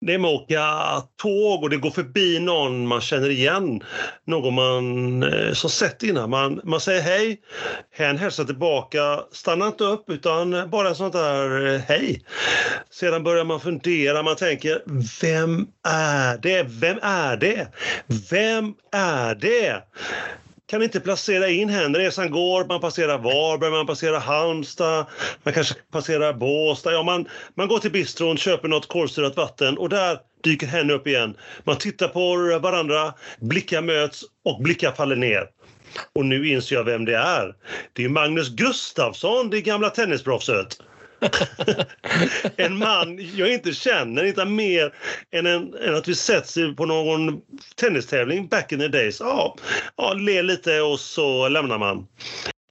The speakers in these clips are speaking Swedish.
Det är med att åka tåg och det går förbi någon man känner igen. Någon man eh, som sett innan. Man, man säger hej, hen hälsar tillbaka, stannar inte upp utan bara en sån där eh, hej. Sedan börjar man fundera, man tänker vem är det? Vem är det? Vem är det? Kan inte placera in henne. Resan går, man passerar Varberg, man passerar Halmstad, man kanske passerar Båstad. Ja, man, man går till bistron, köper något kolsyrat vatten och där dyker henne upp igen. Man tittar på varandra, blickar möts och blickar faller ner. Och nu inser jag vem det är. Det är Magnus Gustafsson, det gamla tennisproffset. en man jag inte känner, inte mer än, en, än att vi setts på någon tennistävling back in the days. Ja, ja, ler lite och så lämnar man.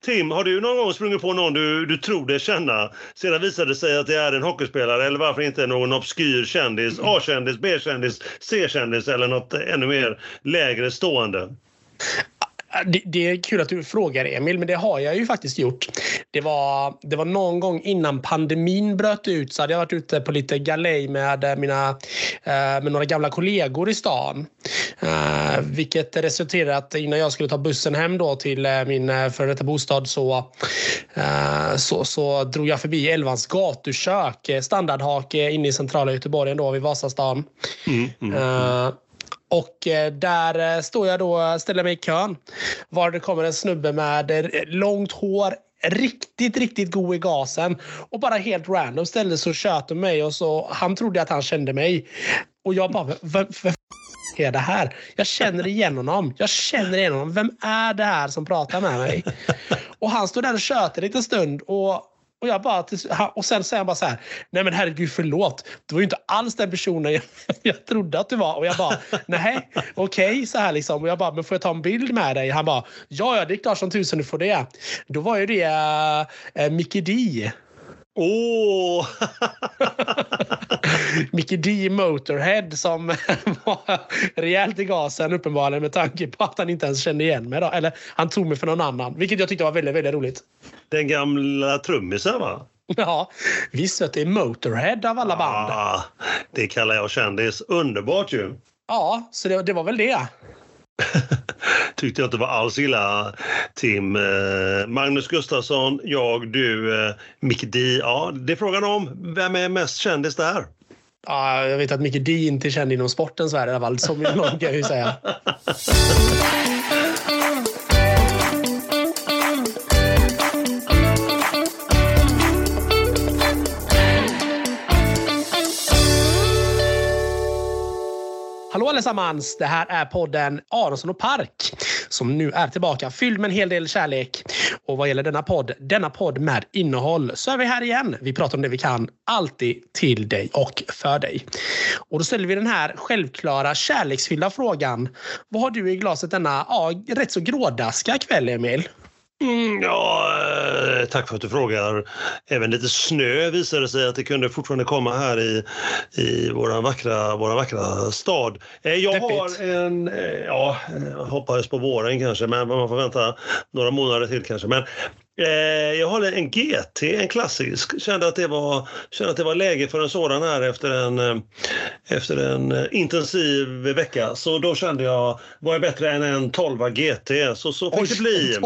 Tim, har du någon gång sprungit på någon du, du tror dig känna? Sedan visade det sig att det är en hockeyspelare eller varför inte någon obskyr kändis, A-kändis, B-kändis, C-kändis eller något ännu mer lägre stående? Det, det, är kul att du frågar Emil, men det har jag ju faktiskt gjort. Det var, det var någon gång innan pandemin bröt ut så hade jag varit ute på lite galej med, mina, eh, med några gamla kollegor i stan. Eh, vilket resulterade att innan jag skulle ta bussen hem då till eh, min före detta bostad så, så, så drog jag förbi Elvans gatukök, standardhake inne i centrala Göteborg ändå vid Vasastan. Mm, mm, mm. Och eh, där eh, står jag då, ställer mig i kön. Var det kommer en snubbe med eh, långt hår, riktigt, riktigt god i gasen och bara helt random ställde sig och tjöt om mig och så han trodde att han kände mig. Och jag bara, vem, vem är det här? Jag känner igen honom. Jag känner igen honom. Vem är det här som pratar med mig? Och han stod där och tjöt en liten stund och och, jag bara, och sen säger han bara så här, nej men herregud förlåt. du var ju inte alls den personen jag, jag trodde att du var. Och jag bara, nej okej okay, så här liksom. Och jag bara, men får jag ta en bild med dig? Han bara, ja ja det är klart som tusen du får det. Då var ju det äh, Mickey D. Åh! Oh. Mickey D Motorhead som var rejält i gasen uppenbarligen med tanke på att han inte ens kände igen mig. Då. Eller han tog mig för någon annan, vilket jag tyckte var väldigt, väldigt roligt. Den gamla trummisen va? Ja, visst vet du. Motorhead av alla band. Ah, det kallar jag kändis. Underbart ju. Ja, så det, det var väl det. tyckte jag inte var alls illa, Tim. Eh, Magnus Gustafsson, jag, du, eh, Micke D. Ja, det är frågan om vem är mest kändis där? Ja, jag vet att Micke D inte är känd inom sportens värld i alla fall. Så mycket kan jag ju säga. Hallå allesammans! Det här är podden Aronsson och Park som nu är tillbaka fylld med en hel del kärlek. Och vad gäller denna podd, denna podd med innehåll, så är vi här igen. Vi pratar om det vi kan, alltid till dig och för dig. Och då ställer vi den här självklara kärleksfyllda frågan. Vad har du i glaset denna ja, rätt så grådaska kväll, Emil? Mm, ja, eh, tack för att du frågar. Även lite snö visade sig att det kunde fortfarande komma här i, i vår vackra, våran vackra stad. Eh, jag har en, eh, ja, hoppades på våren kanske, men man får vänta några månader till kanske. Men jag har en GT, en klassisk. Kände att det var, kände att det var läge för en sådan här efter en, eh, efter en eh, intensiv vecka. Så då kände jag, var jag bättre än en 12 GT? Så så fick Oj, det bli.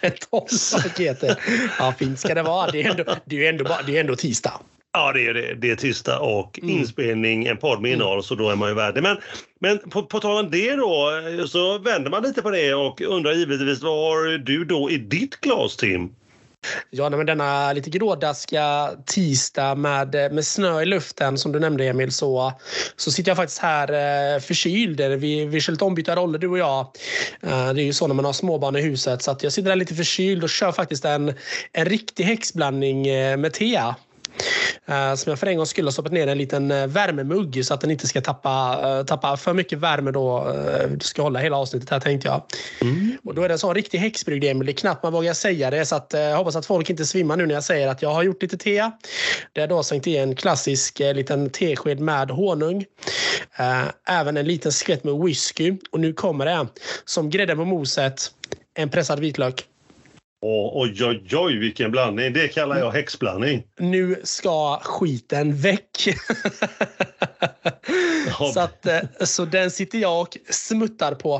En 12, 12 GT. Ja, fint ska det vara. Det är ändå, det är ändå, det är ändå tisdag. Ja, det är det. Det är tisdag och mm. inspelning, en podd med innehåll, mm. så då är man ju värd det. Men, men på, på tal om det då, så vänder man lite på det och undrar givetvis vad har du då i ditt glas, Tim? Ja, men denna lite grådaska tisdag med, med snö i luften som du nämnde Emil så, så sitter jag faktiskt här eh, förkyld. Vi, vi kör lite ombytta roller du och jag. Eh, det är ju så när man har småbarn i huset så jag sitter där lite förkyld och kör faktiskt en, en riktig häxblandning eh, med te. Uh, som jag för en gång skulle ha stoppat ner en liten uh, värmemugg så att den inte ska tappa, uh, tappa för mycket värme då. Uh, ska hålla hela avsnittet här tänkte jag. Mm. Och då är det en sån riktig häxbrygd Emil. Det är knappt man vågar säga det så att jag hoppas att folk inte svimmar nu när jag säger att jag har gjort lite te. Det är då sänkt i en klassisk liten tesked med honung. även en liten skvätt med whisky och nu kommer det som grädde på moset en pressad vitlök. Oj, oj, oj, vilken blandning. Det kallar jag häxblandning. Nu ska skiten väck. Så, att, eh, så den sitter jag och smuttar på.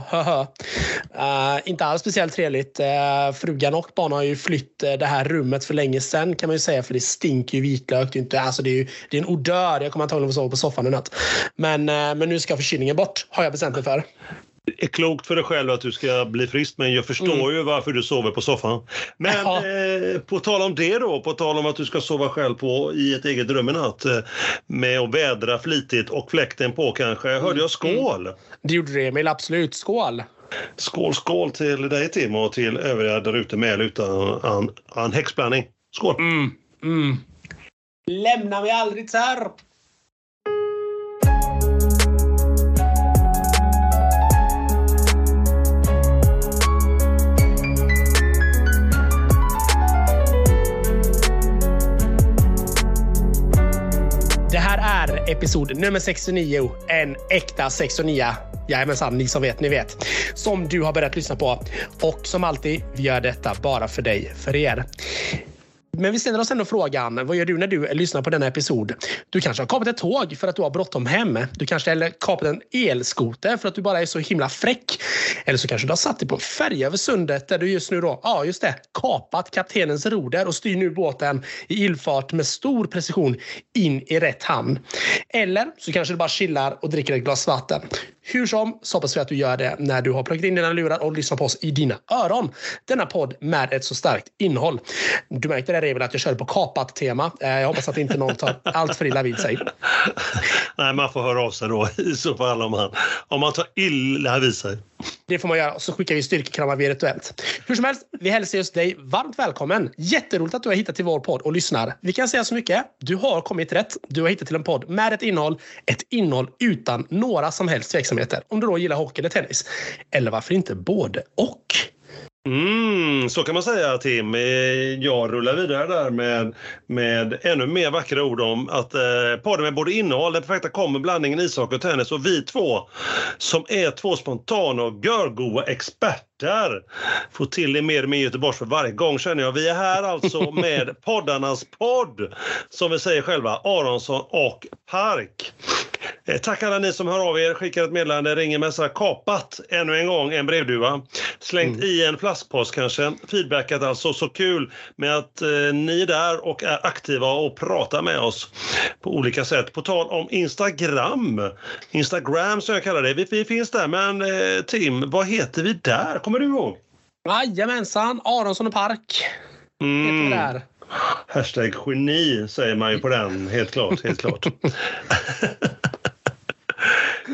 uh, inte alls speciellt trevligt. Uh, frugan och barn har ju flytt uh, det här rummet för länge sedan kan man ju säga för det stinker ju vitlök. Det är, inte, alltså det är, ju, det är en odör. Jag kommer antagligen få sova på soffan i natt. Men, men nu ska förkylningen bort har jag bestämt mig för är klokt för dig själv att du ska bli frisk men jag förstår mm. ju varför du sover på soffan. Men ja. eh, på tal om det då, på tal om att du ska sova själv på, i ett eget rum en natt eh, med att vädra flitigt och fläkten på kanske. Hörde jag mm. skål? Mm. Det gjorde det Emil, absolut. Skål! Skål, skål till dig Tim och till övriga där ute med eller utan en, en häxblandning. Skål! Mm, mm. Lämna mig aldrig sir! Episod nummer 69. En äkta 69. Jajamensan, ni som vet, ni vet. Som du har börjat lyssna på. Och som alltid, vi gör detta bara för dig, för er. Men vi ställer oss ändå frågan, vad gör du när du lyssnar på denna episod? Du kanske har kapat ett tåg för att du har bråttom hem. Du kanske har kapat en elskoter för att du bara är så himla fräck. Eller så kanske du har satt dig på en färja över sundet där du just nu då, ja just det, kapat kaptenens roder och styr nu båten i ilfart med stor precision in i rätt hamn. Eller så kanske du bara chillar och dricker ett glas vatten. Hur som så hoppas vi att du gör det när du har plockat in dina lurar och lyssnar på oss i dina öron. Denna podd med ett så starkt innehåll. Du märkte det Revel att jag körde på kapat tema. Eh, jag hoppas att inte någon tar allt för illa vid sig. Nej, man får höra av sig då i så fall om man, om man tar illa vid sig. Det får man göra. Så skickar vi styrkekramar virtuellt. Hur som helst, vi hälsar just dig varmt välkommen. Jätteroligt att du har hittat till vår podd och lyssnar. Vi kan säga så mycket. Du har kommit rätt. Du har hittat till en podd med ett innehåll. Ett innehåll utan några som helst tveksamheter. Om du då gillar hockey eller tennis. Eller varför inte både och? Mm, så kan man säga Tim. Eh, jag rullar vidare där med, med ännu mer vackra ord om att eh, podden med både innehåll, den perfekta kommer blandningen ishockey och tennis och vi två som är två spontana och görgoa experter får till det mer och mer Göteborgs för varje gång känner jag. Vi är här alltså med poddarnas podd som vi säger själva, Aronsson och Park. Eh, tack alla ni som hör av er, skickar ett meddelande, ringer, messar, kapat ännu en gång en brevduva. Slängt mm. i en flaskpost kanske. Feedbackat alltså. Så kul med att eh, ni är där och är aktiva och pratar med oss på olika sätt. På tal om Instagram. Instagram som jag kallar det. Vi, vi finns där men eh, Tim, vad heter vi där? Kommer du ihåg? Jajamensan, Aronsson och Park. Mm. Heter vi där. Hashtag geni säger man ju på den, helt klart. Helt klart.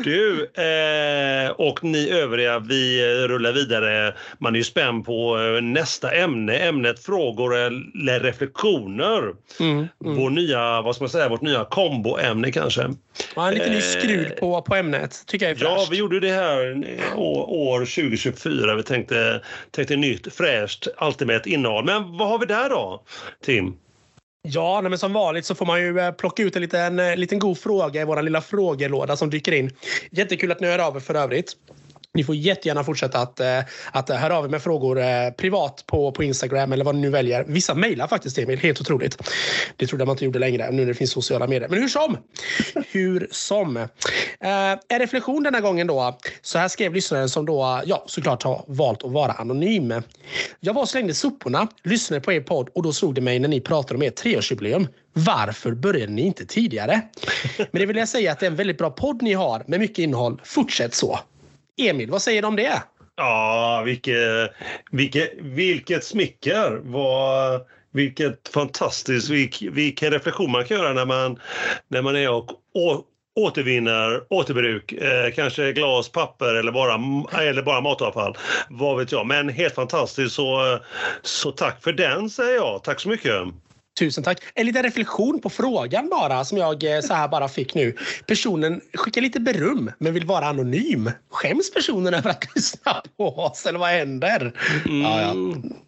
Du eh, och ni övriga, vi rullar vidare. Man är ju spänd på eh, nästa ämne, ämnet frågor eller reflektioner. Mm, mm. Vår nya, vad ska man säga, vårt nya komboämne kanske. Ja, en liten ny skruv på, på ämnet, tycker jag är fräscht. Ja, vi gjorde det här år, år 2024. Vi tänkte, tänkte nytt, fräscht, alltid med ett innehåll. Men vad har vi där då, Tim? Ja, men som vanligt så får man ju eh, plocka ut en liten, en liten god fråga i vår lilla frågelåda som dyker in. Jättekul att ni hör av er för övrigt. Ni får jättegärna fortsätta att, eh, att höra av er med frågor eh, privat på, på Instagram eller vad ni nu väljer. Vissa mejlar faktiskt Emil, helt otroligt. Det trodde man inte gjorde längre nu när det finns sociala medier. Men hur som! Hur som. Eh, en reflektion denna gången då. Så här skrev lyssnaren som då ja, såklart har valt att vara anonym. Jag var och slängde soporna, lyssnade på er podd och då slog det mig när ni pratade om ert treårsjubileum. Varför började ni inte tidigare? Men det vill jag säga att det är en väldigt bra podd ni har med mycket innehåll. Fortsätt så! Emil, vad säger du om det? Ja, vilket, vilket, vilket smicker! Vad, vilket fantastiskt, vilk, vilken reflektion man kan göra när man, när man är och, å, återvinner återbruk, eh, kanske glas, papper eller bara, eller bara matavfall. Vad vet jag. Men helt fantastiskt så, så tack för den säger jag. Tack så mycket. Tusen tack. En liten reflektion på frågan bara som jag eh, så här bara fick nu. Personen skickar lite beröm men vill vara anonym. Skäms personen över att lyssna på oss eller vad händer? Mm. Ja, ja.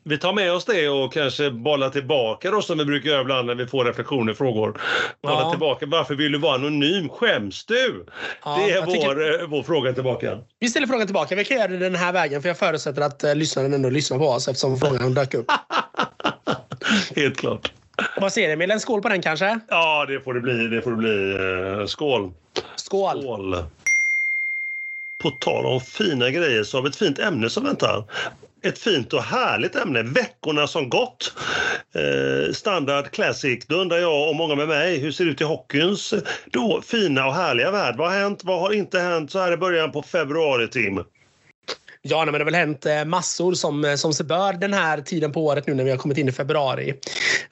Vi tar med oss det och kanske bollar tillbaka då som vi brukar göra ibland när vi får reflektioner och frågor. Bolla ja. tillbaka. Varför vill du vara anonym? Skäms du? det är vår, tycker... Eh, vår fråga tillbaka. Vi ställer frågan tillbaka. Vi kan göra det den här vägen för jag förutsätter att uh, lyssnaren ändå lyssnar på oss eftersom frågan dök upp. Helt klart. Vad säger Emil? En skål på den kanske? Ja, det får det bli. Det får det bli. Uh, skål! Skål! Skål! På tal om fina grejer så har vi ett fint ämne som väntar. Ett fint och härligt ämne. Veckorna som gått. Eh, standard Classic. Då undrar jag och många med mig, hur ser det ut i hockeyns då fina och härliga värld? Vad har hänt? Vad har inte hänt så här i början på februari, Tim? Ja, men det har väl hänt eh, massor som, eh, som sig bör den här tiden på året nu när vi har kommit in i februari.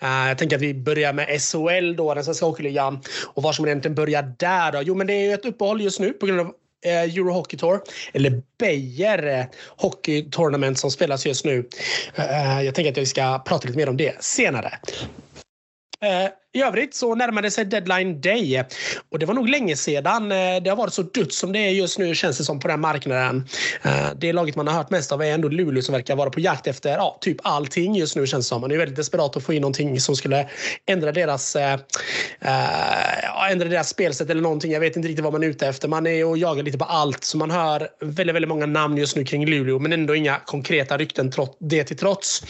Uh, jag tänker att vi börjar med SHL då, den svenska hockeyligan. Och vad som egentligen börjar där då? Jo, men det är ju ett uppehåll just nu på grund av Euro Hockey Tour, eller Beijer Hockey Tournament som spelas just nu. Jag tänker att jag ska prata lite mer om det senare. I övrigt så närmade sig deadline day och det var nog länge sedan eh, det har varit så dött som det är just nu känns det som på den marknaden. Eh, det laget man har hört mest av är ändå Luleå som verkar vara på jakt efter ja, typ allting just nu känns det som. Man är väldigt desperat att få in någonting som skulle ändra deras, äh, ändra deras spelsätt eller någonting. Jag vet inte riktigt vad man är ute efter. Man är och jagar lite på allt så man hör väldigt, väldigt många namn just nu kring Luleå men ändå inga konkreta rykten trots, det till trots.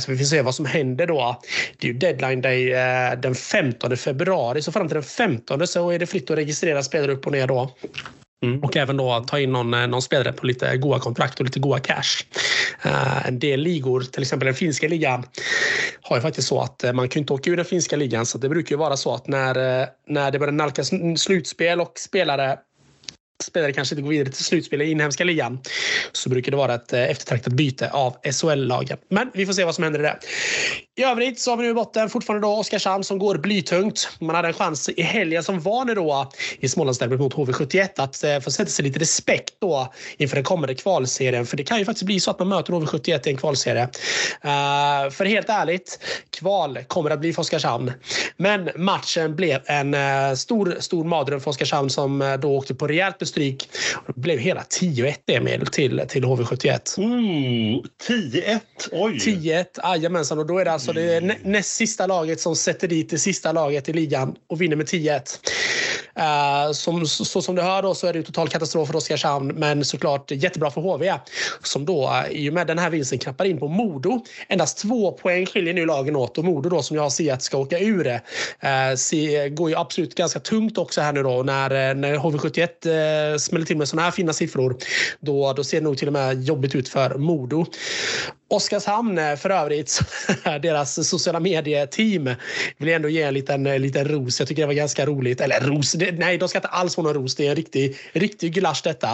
Så vi får se vad som händer då. Det är ju deadline day den 15 februari. Så fram till den 15 så är det fritt att registrera spelare upp och ner då. Mm. Och även då ta in någon, eh, någon spelare på lite goda kontrakt och lite goda cash. Uh, en del ligor, till exempel den finska ligan, har ju faktiskt så att uh, man kan inte åka ur den finska ligan. Så det brukar ju vara så att när, när det börjar nalkas slutspel och spelare spelare kanske inte går vidare till slutspel i inhemska ligan så brukar det vara ett eh, eftertraktat byte av SHL-lagen. Men vi får se vad som händer i det. I övrigt så har vi nu i botten fortfarande då Oskarshamn som går blytungt. Man hade en chans i helgen som var nu då i Smålandsderbyt mot HV71 att eh, få sätta sig lite respekt då inför den kommande kvalserien. För det kan ju faktiskt bli så att man möter HV71 i en kvalserie. Uh, för helt ärligt, kval kommer att bli för Oskarshamn. Men matchen blev en uh, stor, stor mardröm för Oskarshamn som uh, då åkte på rejält stryk. Det blev hela 10-1 Emil till, till HV71. Mm, 10-1? Oj! 10-1, jajamensan. Och då är det alltså det nä, näst sista laget som sätter dit det sista laget i ligan och vinner med 10-1. Uh, som, så, så, som du hör då så är det total katastrof för Oskarshamn men såklart jättebra för HV som då uh, i och med den här vinsten knappar in på Modo. Endast två poäng skiljer nu lagen åt och Modo då som jag ser att ska åka ur det uh, se, går ju absolut ganska tungt också här nu då när, när HV71 uh, smäller till med sådana här fina siffror. Då, då ser det nog till och med jobbigt ut för Modo. Oskarshamn för övrigt, deras sociala medieteam vill ändå ge en liten, liten ros. Jag tycker det var ganska roligt. Eller ros, det, nej de ska inte alls få någon ros. Det är en riktig, riktig gulasch detta.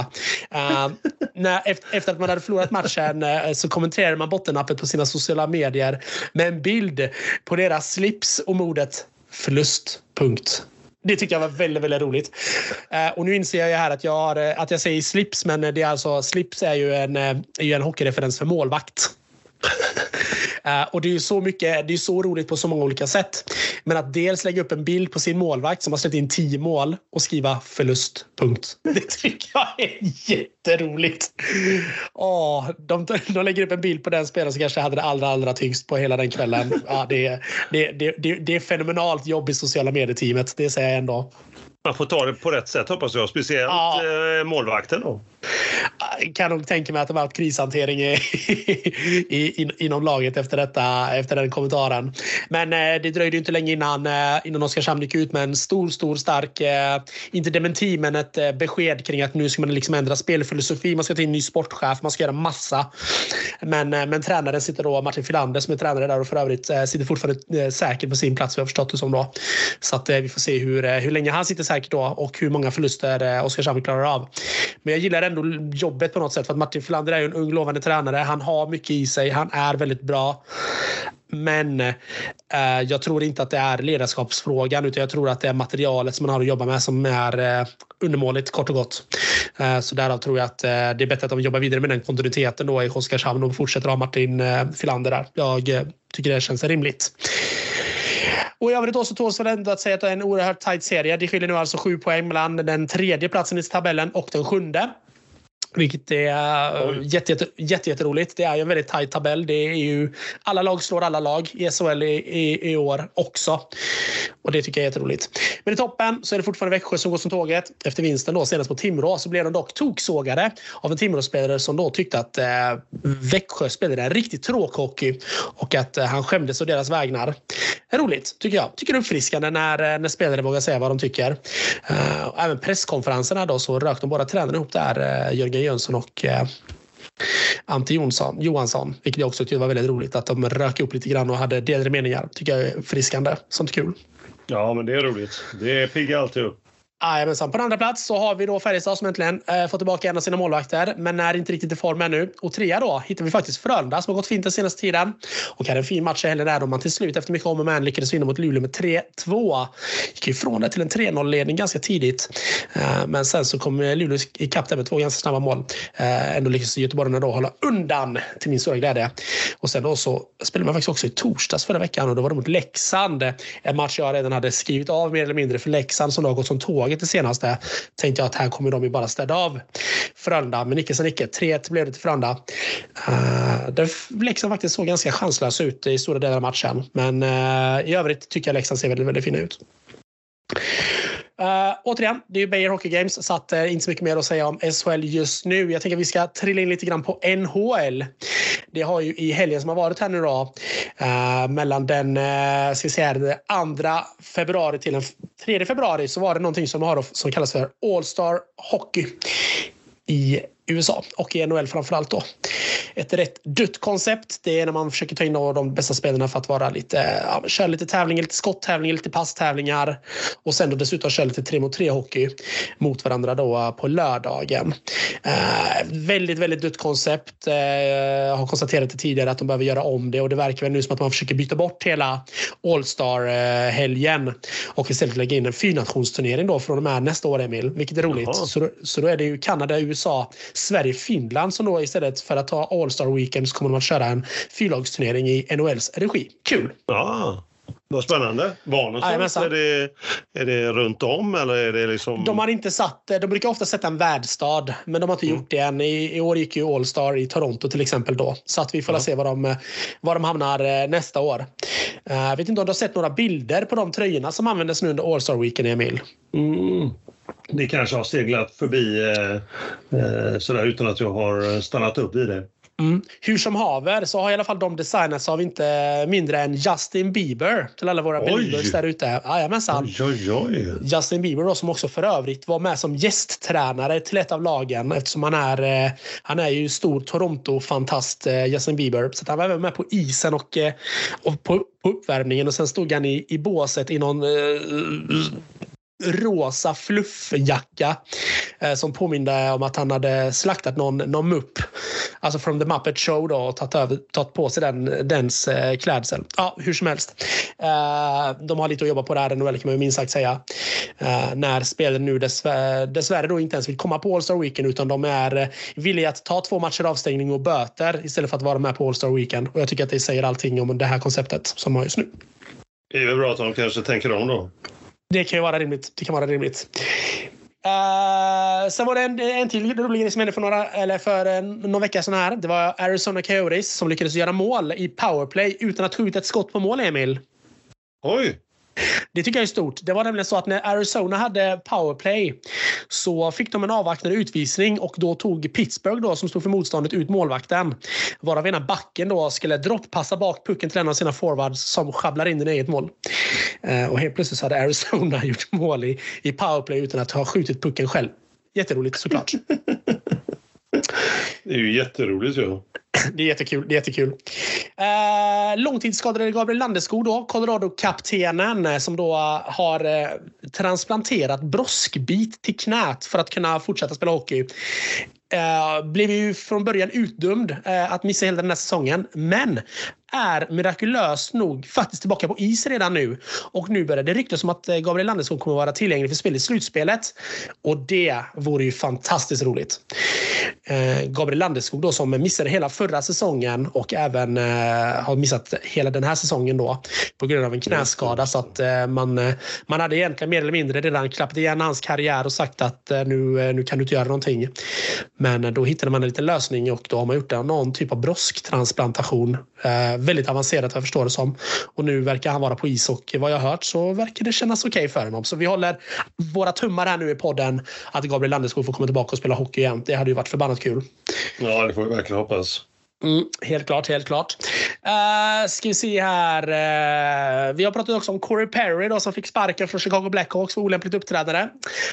Uh, när, efter, att man hade förlorat matchen uh, så kommenterade man bottennappet på sina sociala medier med en bild på deras slips och mordet förlust. Punkt. Det tycker jag var väldigt, väldigt roligt. Uh, och nu inser jag här att jag, har, att jag säger slips, men det är alltså, slips är ju en, är ju en hockeyreferens för målvakt. Uh, och det är ju så mycket, det är så roligt på så många olika sätt. Men att dels lägga upp en bild på sin målvakt som har släppt in tio mål och skriva förlust. Punkt. Det tycker jag är jätteroligt. Oh, de, de lägger upp en bild på den spelaren som kanske hade det allra, allra tyngst på hela den kvällen. Ja, det, det, det, det, det är fenomenalt jobb i sociala medier-teamet. Det säger jag ändå. Man får ta det på rätt sätt hoppas jag. Speciellt ja. Eh, målvakten. Då. Jag kan nog tänka mig att det haft krishantering i, i, in, inom laget efter, detta, efter den kommentaren. Men eh, det dröjde inte länge innan, eh, innan Oskarshamn gick ut med en stor, stor, stark, eh, inte dementi, men ett eh, besked kring att nu ska man liksom ändra spelfilosofi. Man ska ta in en ny sportchef, man ska göra massa. Men, eh, men tränaren sitter då, Martin Filander som är tränare där och för övrigt eh, sitter fortfarande eh, säkert på sin plats, vi har förstått det som då. Så att eh, vi får se hur, hur länge han sitter säkert då och hur många förluster Oskarshamn klarar av. Men jag gillar ändå jobbet på något sätt för att Martin Filander är en ung lovande tränare. Han har mycket i sig. Han är väldigt bra. Men eh, jag tror inte att det är ledarskapsfrågan utan jag tror att det är materialet som man har att jobba med som är eh, undermåligt kort och gott. Eh, så därav tror jag att eh, det är bättre att de jobbar vidare med den kontinuiteten då i Oskarshamn och fortsätter ha Martin eh, Filander där. Jag eh, tycker det känns rimligt. Och i övrigt också tåls väl ändå att säga att det är en oerhört tajt serie. Det skiljer nu alltså sju poäng mellan den tredje platsen i tabellen och den sjunde. Vilket är jätteroligt. Jätte, jätte, jätte det är ju en väldigt tajt tabell. Det är ju, alla lag slår alla lag i SHL i, i, i, år också. Och det tycker jag är jätteroligt. Men i toppen så är det fortfarande Växjö som går som tåget. Efter vinsten då senast på Timrå så blev de dock toksågade av en Timrå-spelare som då tyckte att eh, Växjö spelade en riktigt tråkhockey och att eh, han skämdes å deras vägnar. Roligt, tycker jag. Tycker det är uppfriskande när, eh, när spelare vågar säga vad de tycker. Uh, även presskonferenserna då så rök de båda tränarna ihop där, uh, Jörgen Jönsson och eh, Ante Jonsson, Johansson, vilket jag också tyckte var väldigt roligt att de rök upp lite grann och hade delade meningar. Tycker jag är friskande. Sånt är kul. Ja, men det är roligt. Det piggar alltid upp. Jajamensan. På andra plats så har vi då Färjestad som äntligen eh, fått tillbaka en av sina målvakter, men är inte riktigt i form ännu. Och trea då hittar vi faktiskt Frölunda som har gått fint den senaste tiden och hade en fin match i helgen där då man till slut efter mycket om och men lyckades vinna mot Luleå med 3-2. Gick ifrån det till en 3-0-ledning ganska tidigt, eh, men sen så kom eh, Luleå ikapp där med två ganska snabba mål. Eh, ändå lyckades göteborgarna då hålla undan till min stora glädje. Och sen då så spelade man faktiskt också i torsdags förra veckan och då var det mot Leksand. En match jag redan hade skrivit av mer eller mindre för Leksand som då har gått som tåg laget det senaste tänkte jag att här kommer de ju bara städa av Frölunda. Men icke sa icke. 3-1 blev det till Frölunda. Eh, uh, där Leksand faktiskt såg ganska chanslös ut i stora delar av matchen. Men uh, i övrigt tycker jag Leksand ser väldigt, väldigt fina ut. Uh, återigen, det är ju Beijer Hockey Games så att, uh, inte så mycket mer att säga om SHL just nu. Jag tänker att vi ska trilla in lite grann på NHL. Det har ju i helgen som har varit här nu då uh, mellan den uh, ska vi säga, 2 februari till den 3 februari så var det någonting som har som kallas för All Star Hockey i USA och i NHL framförallt då. Ett rätt dött koncept. Det är när man försöker ta in de bästa spelarna för att vara lite, ja, köra lite tävlingar, lite skotttävlingar, lite passtävlingar och sen då dessutom köra lite 3 mot 3 hockey mot varandra då på lördagen. Eh, väldigt, väldigt dött koncept. Eh, jag har konstaterat det tidigare att de behöver göra om det och det verkar väl nu som att man försöker byta bort hela All Star-helgen och istället lägga in en fyrnationsturnering då från och med nästa år, Emil, vilket är roligt. Så, så då är det ju Kanada, USA, Sverige, Finland som då istället för att ta All Star Weekend så kommer de att köra en fyrlagsturnering i NHLs regi. Kul! Ja. Vad spännande. Var någonstans? Är det, är det runt om eller är det liksom... De har inte satt, de brukar ofta sätta en värdstad, men de har inte mm. gjort det än. I, I, år gick ju All Star i Toronto till exempel då. Så att vi får ja. se var de, var de hamnar eh, nästa år. Eh, jag vet inte om du har sett några bilder på de tröjorna som användes nu under All Star Weekend, Emil? Mm det kanske har seglat förbi eh, eh, sådär utan att jag har stannat upp vid det. Mm. Hur som haver så har i alla fall de designats av inte mindre än Justin Bieber till alla våra believers där ute. Jajamensan. Justin Bieber då, som också för övrigt var med som gästtränare till ett av lagen eftersom han är, eh, han är ju stor Toronto-fantast eh, Justin Bieber. Så han var även med på isen och, eh, och på, på uppvärmningen och sen stod han i, i båset i någon rosa fluffjacka eh, som påminde om att han hade slaktat någon, någon mupp. Alltså från The Muppet Show då och tagit, över, tagit på sig den, dens eh, klädsel. Ja, hur som helst. Eh, de har lite att jobba på där, NHL kan man ju minst sagt säga. Eh, när spelen nu dessvärre, dessvärre då inte ens vill komma på All Star Weekend utan de är eh, villiga att ta två matcher avstängning och böter istället för att vara med på All Star Weekend. Och jag tycker att det säger allting om det här konceptet som har just nu. Det är väl bra att de kanske tänker om då. Det kan ju vara rimligt. Det kan vara rimligt. Uh, sen var det en, en till rolig grej som hände för, några, eller för eh, någon vecka sedan här. Det var Arizona Coyotes som lyckades göra mål i powerplay utan att skjuta ett skott på mål, Emil. Oj! Det tycker jag är stort. Det var nämligen så att när Arizona hade powerplay så fick de en avvaktande utvisning och då tog Pittsburgh då, som stod för motståndet ut målvakten. Varav ena backen då skulle droppassa bak pucken till en av sina forwards som sjabblar in i eget mål. Eh, och helt plötsligt så hade Arizona gjort mål i, i powerplay utan att ha skjutit pucken själv. Jätteroligt såklart. Det är ju jätteroligt. Ja. Det är jättekul. Det är jättekul. Eh, långtidsskadade Gabriel Landeskog, då, Colorado-kaptenen eh, som då eh, har eh, transplanterat broskbit till knät för att kunna fortsätta spela hockey. Eh, blev ju från början utdömd eh, att missa hela den här säsongen. Men är mirakulöst nog faktiskt tillbaka på is redan nu. Och nu börjar det ryktas om att eh, Gabriel Landeskog kommer vara tillgänglig för spel i slutspelet. Och det vore ju fantastiskt roligt. Eh, Gabriel Landeskog då som missade hela förra säsongen och även eh, har missat hela den här säsongen då på grund av en knäskada. Så att eh, man, eh, man hade egentligen mer eller mindre redan klappat igen hans karriär och sagt att eh, nu, eh, nu kan du inte göra någonting. Men då hittade man en liten lösning och då har man gjort någon typ av brosktransplantation väldigt avancerat vad jag förstår det som. Och nu verkar han vara på is och vad jag har hört så verkar det kännas okej okay för honom. Så vi håller våra tummar här nu i podden att Gabriel Landeskog får komma tillbaka och spela hockey igen. Det hade ju varit förbannat kul. Ja, det får vi verkligen hoppas. Mm, helt klart, helt klart. Uh, ska vi se här. Uh, vi har pratat också om Corey Perry då, som fick sparken från Chicago Blackhawks för olämpligt uppträdande.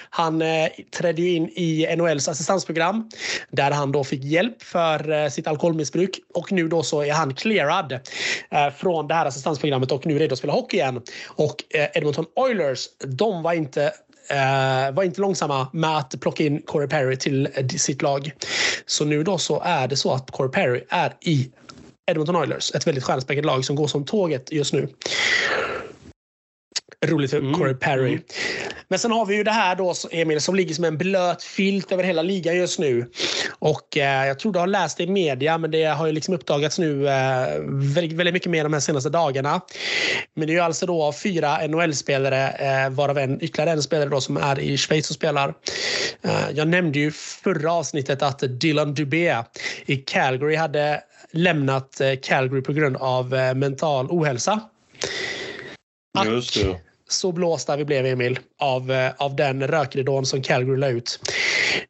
Han uh, trädde in i NHLs assistansprogram där han då fick hjälp för uh, sitt alkoholmissbruk och nu då så är han clearad från det här assistansprogrammet och nu redo att spela hockey igen. Och Edmonton Oilers, de var inte Eh, var inte långsamma med att plocka in Corey Perry till eh, sitt lag. Så nu då så är det så att Corey Perry är i Edmonton Oilers, ett väldigt stjärnspäckat lag som går som tåget just nu. Roligt för mm. Corey Perry. Mm. Men sen har vi ju det här då, Emil, som ligger som en blöt filt över hela ligan just nu. Och eh, jag tror du har läst det i media, men det har ju liksom uppdagats nu eh, väldigt, väldigt mycket mer de här senaste dagarna. Men det är ju alltså då fyra NHL-spelare, eh, varav en, ytterligare en spelare då som är i Schweiz och spelar. Eh, jag nämnde ju förra avsnittet att Dylan Dubé i Calgary hade lämnat eh, Calgary på grund av eh, mental ohälsa. Just det så blåsta vi blev, Emil, av, eh, av den rökridån som Calgary la ut.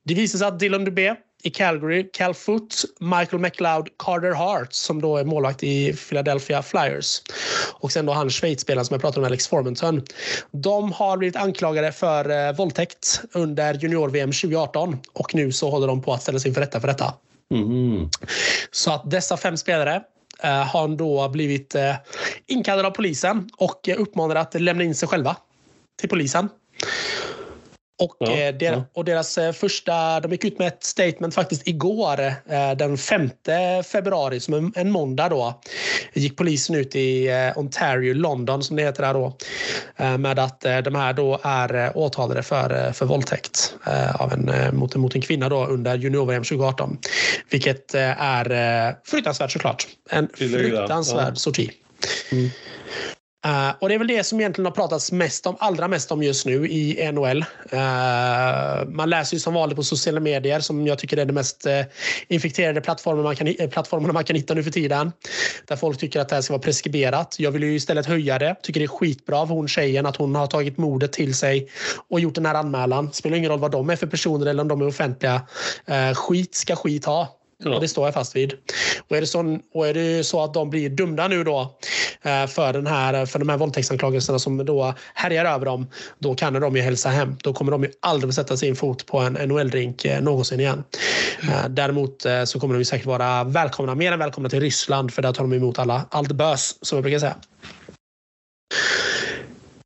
Det visade sig att Dylan Dubé i Calgary, Cal Foot, Michael McLeod, Carter Hart som då är målvakt i Philadelphia Flyers och sen då han Schweiz-spelaren som jag pratade om, Alex Formenton. De har blivit anklagade för eh, våldtäkt under junior-VM 2018 och nu så håller de på att ställa sig inför rätta för detta. Mm. Så att dessa fem spelare Eh, har han då blivit eh, inkallad av polisen och eh, uppmanad att lämna in sig själva till polisen. Och, ja, eh, der, ja. och deras eh, första, de gick ut med ett statement faktiskt igår eh, den 5 februari som en, en måndag då. Gick polisen ut i Ontario, London som det heter där då. Med att de här då är åtalade för, för våldtäkt av en, mot, mot en kvinna då under junior-VM 2018. Vilket är fruktansvärt såklart. En fruktansvärd ja. sorti. Mm. Uh, och det är väl det som egentligen har pratats mest om, allra mest om just nu i NHL. Uh, eh, man läser ju som vanligt på sociala medier som jag tycker är den mest uh, infekterade plattformen man, kan, plattformen man kan hitta nu för tiden. Där folk tycker att det här ska vara preskriberat. Jag vill ju istället höja det. Tycker det är skitbra av hon tjejen att hon har tagit modet till sig och gjort den här anmälan. Spelar ingen roll vad de är för personer eller om de är offentliga. skit ska skit ha. Ja. Det står jag fast vid. Och är, det så, och är det så att de blir dömda nu då eh, för, den här, för de här våldtäktsanklagelserna som då härjar över dem, då kan de ju hälsa hem. Då kommer de ju aldrig sätta sin fot på en NHL-rink eh, någonsin igen. Mm. Däremot så kommer de säkert vara välkomna, mer än välkomna till Ryssland för där tar de emot alla, allt bös, som jag brukar säga.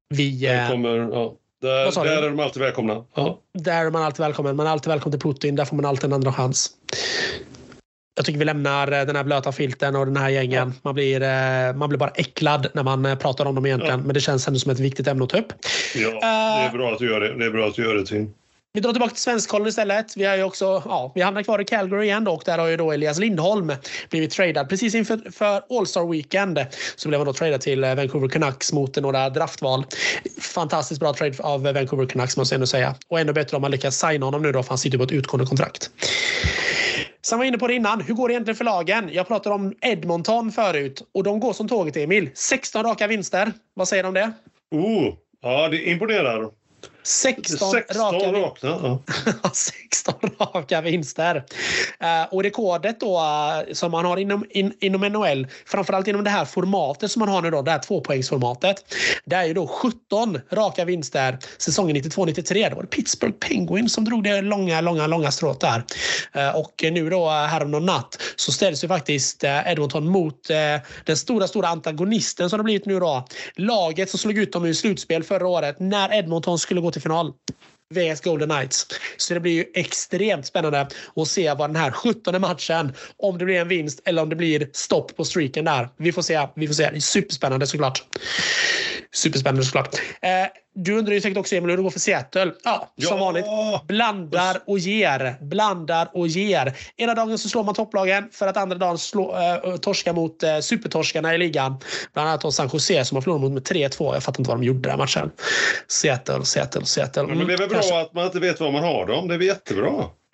Vi... Kommer, ja. Där, där är de alltid välkomna. Ja. Där är man alltid välkommen. Man är alltid välkommen till Putin. Där får man alltid en andra chans. Jag tycker vi lämnar eh, den här blöta filten och den här gängen. Ja. Man, blir, eh, man blir bara äcklad när man eh, pratar om dem egentligen. Ja. Men det känns ändå som ett viktigt ämne att ta upp. Ja, det är bra att du gör det. Det är bra att du gör det, Tim. Vi drar tillbaka till Svenskkollen istället. Vi, har ju också, ja, vi hamnar kvar i Calgary igen och där har ju då Elias Lindholm blivit tradad. Precis inför för All-Star Weekend så blev han då tradad till eh, Vancouver Canucks mot några draftval. Fantastiskt bra trade av eh, Vancouver Canucks måste jag ändå säga. Och ännu bättre om man lyckas signa honom nu då för han sitter på ett utgående kontrakt. Sen var jag inne på det innan. Hur går det egentligen för lagen? Jag pratade om Edmonton förut och de går som tåget, Emil. 16 raka vinster. Vad säger du om det? Oh, ja, det imponerar. 16, 16 raka, raka, ja. 16 raka vinster. Uh, och rekordet då uh, som man har inom, in, inom NHL, framförallt inom det här formatet som man har nu då, det här tvåpoängsformatet. Det är ju då 17 raka vinster säsongen 92-93. Det var det Pittsburgh Penguins som drog det långa, långa, långa strået där. Uh, och nu då här om någon natt så ställs ju faktiskt Edmonton mot den stora, stora antagonisten som det blivit nu då. Laget som slog ut dem i slutspel förra året när Edmonton skulle gå till final. VS Golden Knights. Så det blir ju extremt spännande att se vad den här 17 matchen, om det blir en vinst eller om det blir stopp på streaken där. Vi får se. Vi får se. Superspännande såklart. Superspännande såklart. Eh, du undrar ju säkert också Emil hur det går för Seattle. Ja, som Ja. vanligt. Blandar och ger. Blandar och ger. Ena dagen så slår man topplagen för att andra dagen slå, eh, torska mot eh, supertorskarna i ligan. Bland annat San Jose som har förlorat mot med 3-2. Jag fattar inte vad de gjorde den matchen. Seattle, Seattle, Seattle. Men det är väl Mm, bra kanske- att man inte vet var man har dem. Det är väl jättebra.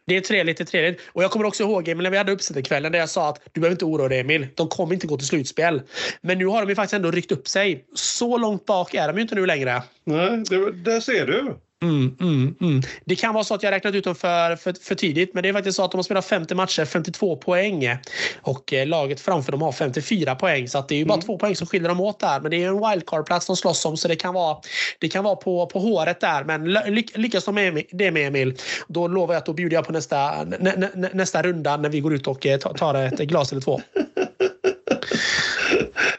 Det är trevligt, det är trevligt. Och jag kommer också ihåg Emil när vi hade uppsättarkvällen där jag sa att du behöver inte oroa dig Emil. De kommer inte gå till slutspel. Men nu har de ju faktiskt ändå ryckt upp sig. Så långt bak är de ju inte nu längre. Nej, det, där ser du. Mm, mm, mm. Det kan vara så att jag räknat ut dem för, för, för tidigt, men det är faktiskt så att de har spelat 50 matcher, 52 poäng. Och eh, laget framför dem har 54 poäng, så att det är ju bara två poäng som skiljer dem åt där. Men det är en wildcard-plats de slåss om, så det kan vara, det kan vara på, på håret där. Men ly, lyckas de med det med Emil, då lovar jag att då bjuder jag på nästa, nä, nä, nästa runda när vi går ut och eh, ta- tar ett glas eller två.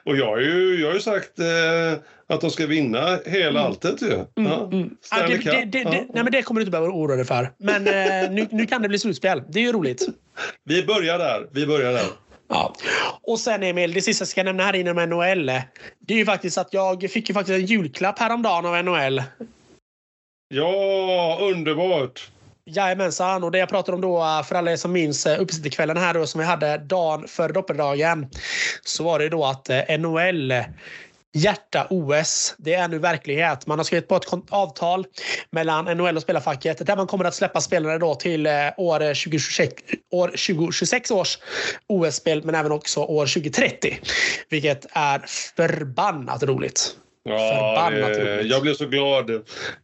Och jag har ju, jag har ju sagt eh, att de ska vinna hela alltet ju. Ja. Mm. Ja, Stanley det, Cup. det, det, Ja. det, nej, men det kommer du inte behöva oroa dig för. Men eh, nu, nu kan det bli slutspel. Det är ju roligt. Vi börjar där. Vi börjar där. Ja. Och sen Emil, det sista jag ska nämna här inom NHL. Det är ju faktiskt att jag fick ju faktiskt en julklapp häromdagen av NHL. Ja, underbart! Jajamensan, och det jag pratar om då eh, för alla er som minns eh, uppesittarkvällen här då som vi hade dagen före doppeldagen. Så var det ju då att eh, NHL Hjärta OS, det är nu verklighet. Man har skrivit på ett avtal mellan NHL och spelarfacket där man kommer att släppa spelare då till år 2026, år 2026 års OS-spel men även också år 2030. Vilket är förbannat roligt. Ja, Förbannat det, roligt. jag blev så glad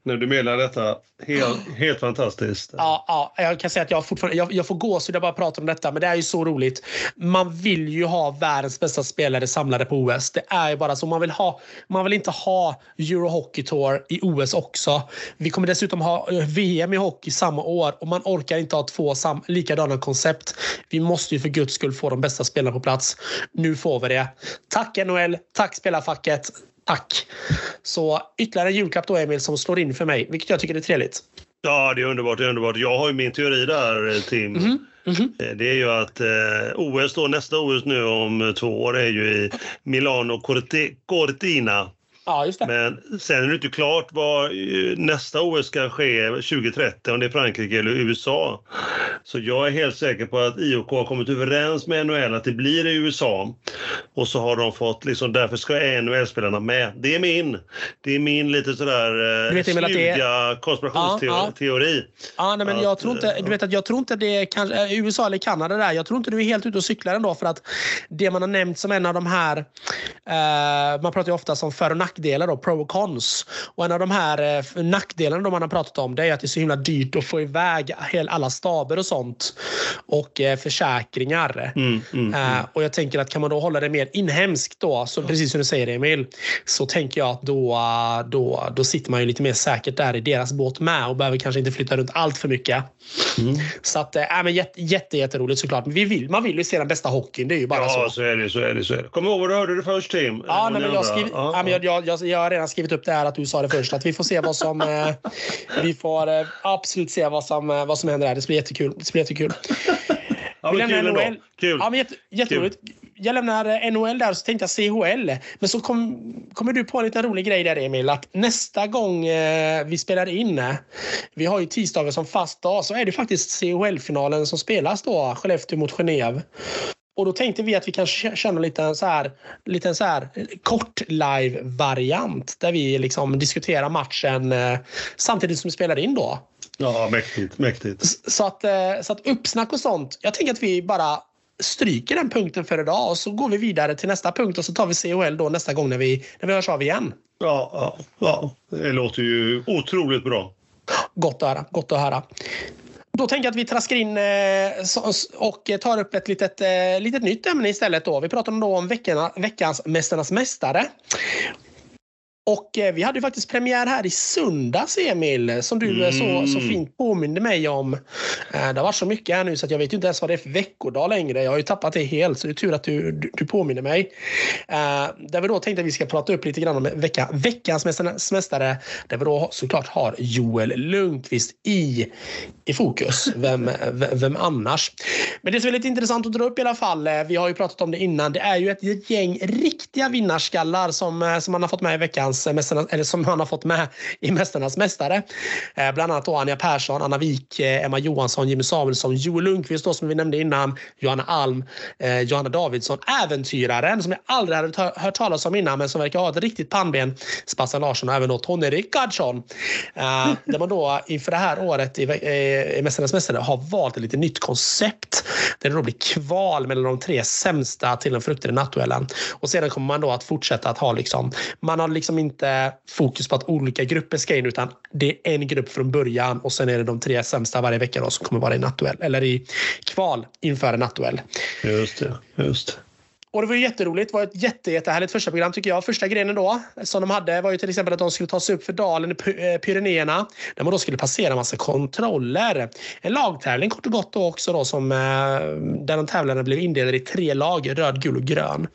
när du menade detta. Helt, helt fantastiskt. Ja, ja, jag kan säga att jag, fortfarande, jag, jag får gåshud när jag bara pratar om detta, men det är ju så roligt. Man vill ju ha världens bästa spelare samlade på OS. Det är ju bara så. Man vill, ha, man vill inte ha Euro Hockey Tour i OS också. Vi kommer dessutom ha eh, VM i hockey samma år och man orkar inte ha två sam, likadana koncept. Vi måste ju för guds skull få de bästa spelarna på plats. Nu får vi det. Tack NHL, tack spelarfacket. Tack! Så ytterligare en julklapp då Emil som slår in för mig, vilket jag tycker är trevligt. Ja, det är underbart. Det är underbart. Jag har ju min teori där, Tim. Mhm, mhm. Eh, Det är ju att eh, OS då, nästa OS nu om eh, två år är ju i Milano Corti- Cortina. Ja, just det. Men sen är det inte klart vad eh, nästa OS ska ske 2030, om det är Frankrike eller USA. Så jag är helt säker på att IOK har kommit överens med NHL att det blir i USA. Och så har de fått, liksom, därför ska NHL-spelarna med. Det är min, det är min lite sådär eh, sluga konspirationsteori. Ja, Ja, nej, men Att, jag tror inte, du vet att jag tror inte det är kanske, eh, USA eller Kanada där. Jag tror inte du är helt ute och cyklar ändå för att det man har nämnt som en av de här, eh, man pratar ju ofta som för och nackdelar då, pro och cons. Och en av de här eh, nackdelarna då man har pratat om det är att det är så himla dyrt att få iväg alla staber och sånt. Och eh, försäkringar. Mm, mm, Eh, och jag tänker att kan man då hålla det mer inhemskt då, så precis som du säger Emil, så tänker jag att då, eh, då, då sitter man ju lite mer säkert där i deras båt med och behöver kanske inte flytta runt allt för mycket. Mm. Så att, äh, men jätte, jätte, jätteroligt såklart. Men vi vill, man vill ju se den bästa hockeyn, det är ju bara Ja, så. så är det. Så är det, så är det. Kom ihåg vad du hörde det först, Tim. Ja, nej, men jag, skriv, Ja, ja, men jag, jag, jag, jag har redan skrivit upp det här att du sa det först. Att vi får se vad som... Eh, vi får eh, absolut se vad som, eh, vad som händer här. Det blir jättekul. Det blir jättekul. Ja, men kul ändå. Kul. Ja, men jätte, jätteroligt. Jag lämnar eh, NHL där och så tänkte jag CHL. Men så kom, kommer du på en liten rolig grej där Emil. Att nästa gång eh, vi spelar in, eh, vi har ju tisdagar som fast dag, så är det faktiskt CHL-finalen som spelas då. Skellefteå mot Genève. Och då tänkte vi att vi kan kö- köra en liten så här, liten så här kort live-variant där vi liksom diskuterar matchen eh, samtidigt som vi spelar in då. Ja, mäktigt. mäktigt. Så att, eh, så att uppsnack och sånt. Jag tänker att vi bara stryker den punkten för idag och så går vi vidare till nästa punkt och så tar vi CHL då nästa gång när vi, när vi hörs av igen. Ja, ja, ja, det låter ju otroligt bra. Gott att höra. Gott att höra. Då tänker jag att vi traskar in eh, och tar upp ett litet, eh, litet nytt ämne istället. Då. Vi pratar då om veckorna, veckans Mästarnas mästare. Och eh, vi hade ju faktiskt premiär här i söndags, Emil, som du mm. så, så fint påminde mig om. Eh, det har varit så mycket här nu så jag vet inte ens vad det är för veckodag längre. Jag har ju tappat det helt, så det är tur att du, du, du påminner mig. Eh, där vi då tänkte att vi ska prata upp lite grann om vecka, veckans mästare, där vi då såklart har Joel Lundqvist i, i fokus. Vem, vem annars? Men det som är lite intressant att dra upp i alla fall, vi har ju pratat om det innan, det är ju ett gäng riktiga vinnarskallar som, som man har fått med i veckan hans, eh, eller som han har fått med i Mästarnas mästare. Eh, bland annat då Anja Persson, Anna Wik, eh, Emma Johansson, Jimmy Samuelsson, Joel Lundqvist då, som vi nämnde innan, Johanna Alm, Johanna Davidsson, äventyraren som jag aldrig hade hört talas om innan men som verkar ha ett riktigt pannben, Spassan Larsson och även då Tony Rickardsson. Där man då inför det här året i, i Mästarnas mästare har valt ett lite nytt koncept där det då blir kval mellan de tre sämsta till den fruktade nattduellen. Och sedan kommer man då att fortsätta att ha liksom, man har liksom inte fokus på att olika grupper ska in utan det är en grupp från början och sen är det de tre sämsta varje vecka då, som kommer vara i nattduell eller i kval inför en nattduell. Just det, just det. Och det var jätteroligt. Det var ett jätte, jättehärligt första program tycker jag. Första grenen då som de hade var ju till exempel att de skulle ta sig upp för dalen i eh, Pyrenéerna där man då skulle passera en massa kontroller. En lagtävling kort och gott då också då som eh, där de tävlande blev indelade i tre lag, röd, gul och grön.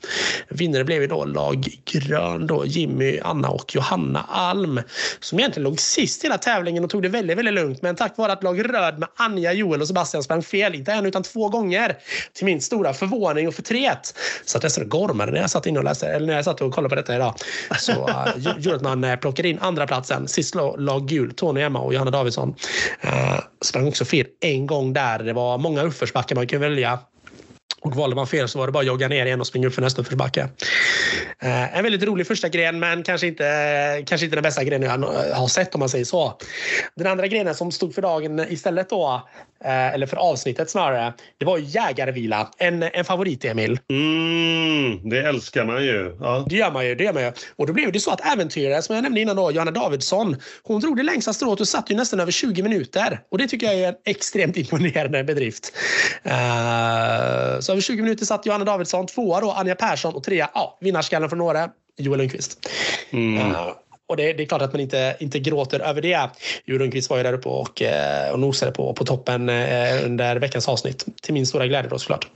Vinnare blev ju då lag grön då, Jimmy, Anna och Johanna Alm som egentligen låg sist i hela tävlingen och tog det väldigt, väldigt lugnt. Men tack vare att lag röd med Anja, Joel och Sebastian sprang fel, inte en utan två gånger till min stora förvåning och förtret satt nästan och gormade när jag satt inne och läste, eller när jag satt och kollade på detta idag. Så uh, gjorde att man uh, plockade in andra platsen. Sist lag gul, Tony Emma och Johanna Davidsson. Uh, sprang också fel en gång där. Det var många uppförsbackar man kunde välja. Och valde man fel så var det bara att jogga ner igen och springa upp för nästa uppförsbacke. Eh, en väldigt rolig första gren men kanske inte, kanske inte den bästa grenen jag har sett om man säger så. Den andra grenen som stod för dagen istället då, eh, eller för avsnittet snarare, det var jägarvila. En, en favorit Emil. Mm, det älskar man ju. Ja. Det gör man ju. Det gör man ju. Och då blev det så att äventyrare som jag nämnde innan då, Johanna Davidsson, hon drog det längsta strået och satt ju nästan över 20 minuter. Och det tycker jag är en extremt imponerande bedrift. Uh, så över 20 minuter satt Johanna Davidsson, tvåa då Anja Persson och trea, ja, vinnarskallen från Åre, Joel Lundqvist. Mm. Uh, och det, det, är klart att man inte, inte gråter över det. Joel Lundqvist var ju där uppe och, uh, och nosade på, på toppen uh, under veckans avsnitt. Till min stora glädje då såklart.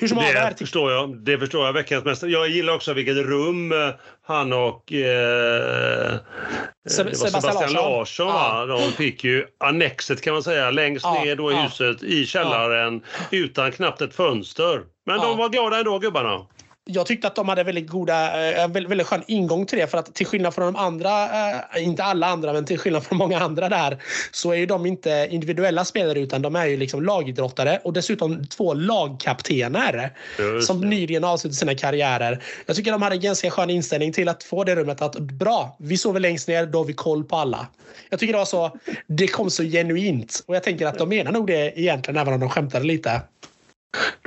Hur som det förstår jag. Det förstår jag. Veckans mästare. Jag gillar också vilket rum han och eh, Sebastian, Sebastian Larsson, ja. de fick ju annexet kan man säga längst ja, ner då i ja. huset i källaren utan knappt ett fönster. Men de var glada ändå gubbarna jag tyckte att de hade väldigt goda, eh, väldigt, väldigt skön ingång till det. För att till skillnad från de andra, eh, inte alla andra, men till skillnad från många andra där, så är ju de inte individuella spelare utan de är ju liksom lagidrottare och dessutom två lagkaptener som nyligen avslutat sina karriärer. Jag tycker de hade en ganska skön inställning till att få det rummet att bra, vi sover längst ner, då har vi koll på alla. Jag tycker det var så, det kom så genuint och jag tänker att de menar nog det egentligen även om de skämtade lite.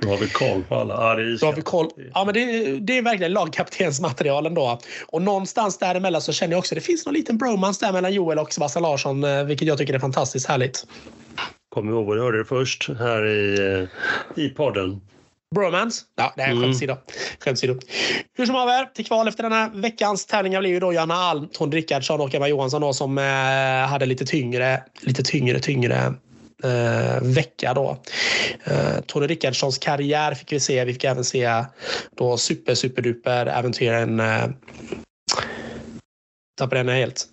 Då har vi koll på alla. Ja, det är, Då har vi koll. Ja, men det, det är verkligen lagkaptensmaterialen då. Och någonstans däremellan så känner jag också att det finns någon liten bromance där mellan Joel och Sebastian Larsson, eh, vilket jag tycker är fantastiskt härligt. Kommer ihåg vad du hörde det först här i, eh, i podden. Bromance? Ja, det är mm. skämtsidå. skämtsidå. Hur som haver, till kval efter den här veckans tävlingar blev ju då Johanna Alm, Tony Rickardsson och Emma Johansson då, som eh, hade lite tyngre, lite tyngre, tyngre eh, vecka. Då. Eh, Tony Rickardssons karriär fick vi se. Vi fick även se då super, superduper äventyren Eh, tappade henne helt.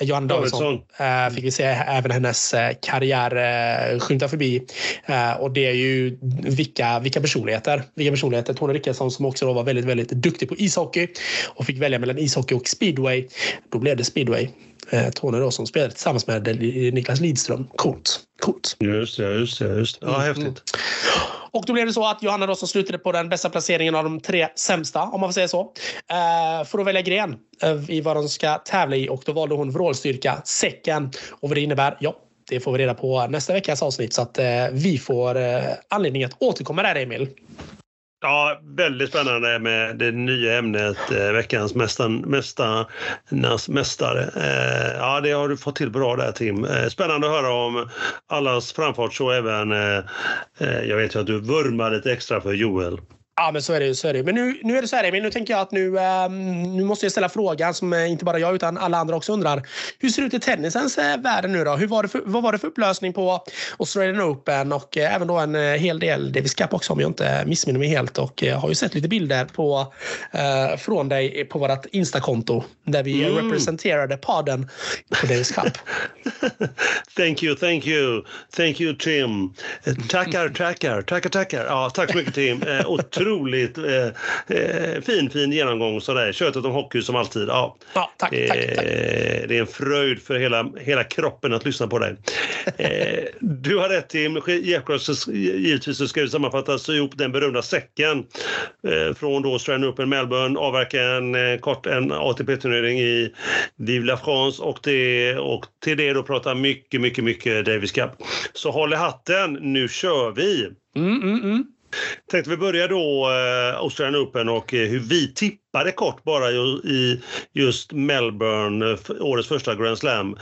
Johanna Davidsson äh, fick vi se även hennes äh, karriär äh, skymta förbi. och det är ju vilka, vilka personligheter. Vilka personligheter. Tony Rickardsson som också var väldigt, väldigt duktig på ishockey och fick välja mellan ishockey och speedway. Då blev det speedway eh, Tony då, som spelade tillsammans med Niklas Lidström. Coolt. Coolt. Just det, just det. Just det. Ja, mm. häftigt. Och då blev det så att Johanna då som slutade på den bästa placeringen av de tre sämsta, om man får säga så, eh, får då välja gren eh, i vad de ska tävla i och då valde hon vrålstyrka, säcken. Och vad det innebär, ja, det får vi reda på nästa veckas avsnitt så att eh, vi får anledning att återkomma där, Emil. Ja, väldigt spännande med det nya ämnet eh, veckans mästarnas mästare. Eh, ja, det har du fått till bra där Tim. Eh, spännande att höra om allas framfart så även, eh, eh jag vet ju att du vurmar lite extra för Joel. Ja, men så är det ju. Så är det. Men nu, nu är det så här, Emil. Nu tänker jag att nu, eh, nu måste jag ställa frågan som eh, inte bara jag utan alla andra också undrar. Hur ser det ut i tennisens eh, värld nu då? Hur var det för, vad var det för upplösning på Australian Open och eh, även då en eh, hel del Davis Cup också om jag inte missminner mig helt och eh, har ju sett lite bilder på, från dig på vårt Instakonto där vi Mm. representerade podden på Davis Cup. Thank you, thank you, thank you Tim. Tackar, tackar, tackar, tackar. Ja, tack så mycket Tim. Eh, otroligt eh, eh, fin, fin genomgång sådär. Köttet om hockey som alltid. Ja. Ja, tack, tack, tack. Eh, Det är en fröjd för hela, hela kroppen att lyssna på dig. Eh, du har rätt Tim. Jeff givetvis så ska vi sammanfatta sy ihop den berömda säcken eh, från då Australian Open Melbourne, avverka en eh, kort en ATP-turnering i Vive la France och, det, och till det då prata mycket, mycket, mycket Davis Cup. Så håll i hatten, nu kör vi! Mm, mm, mm. Tänkte vi börja då eh, Australian Open och eh, hur vi tippar tippade kort bara i, just Melbourne, eh, årets första Grand Slam.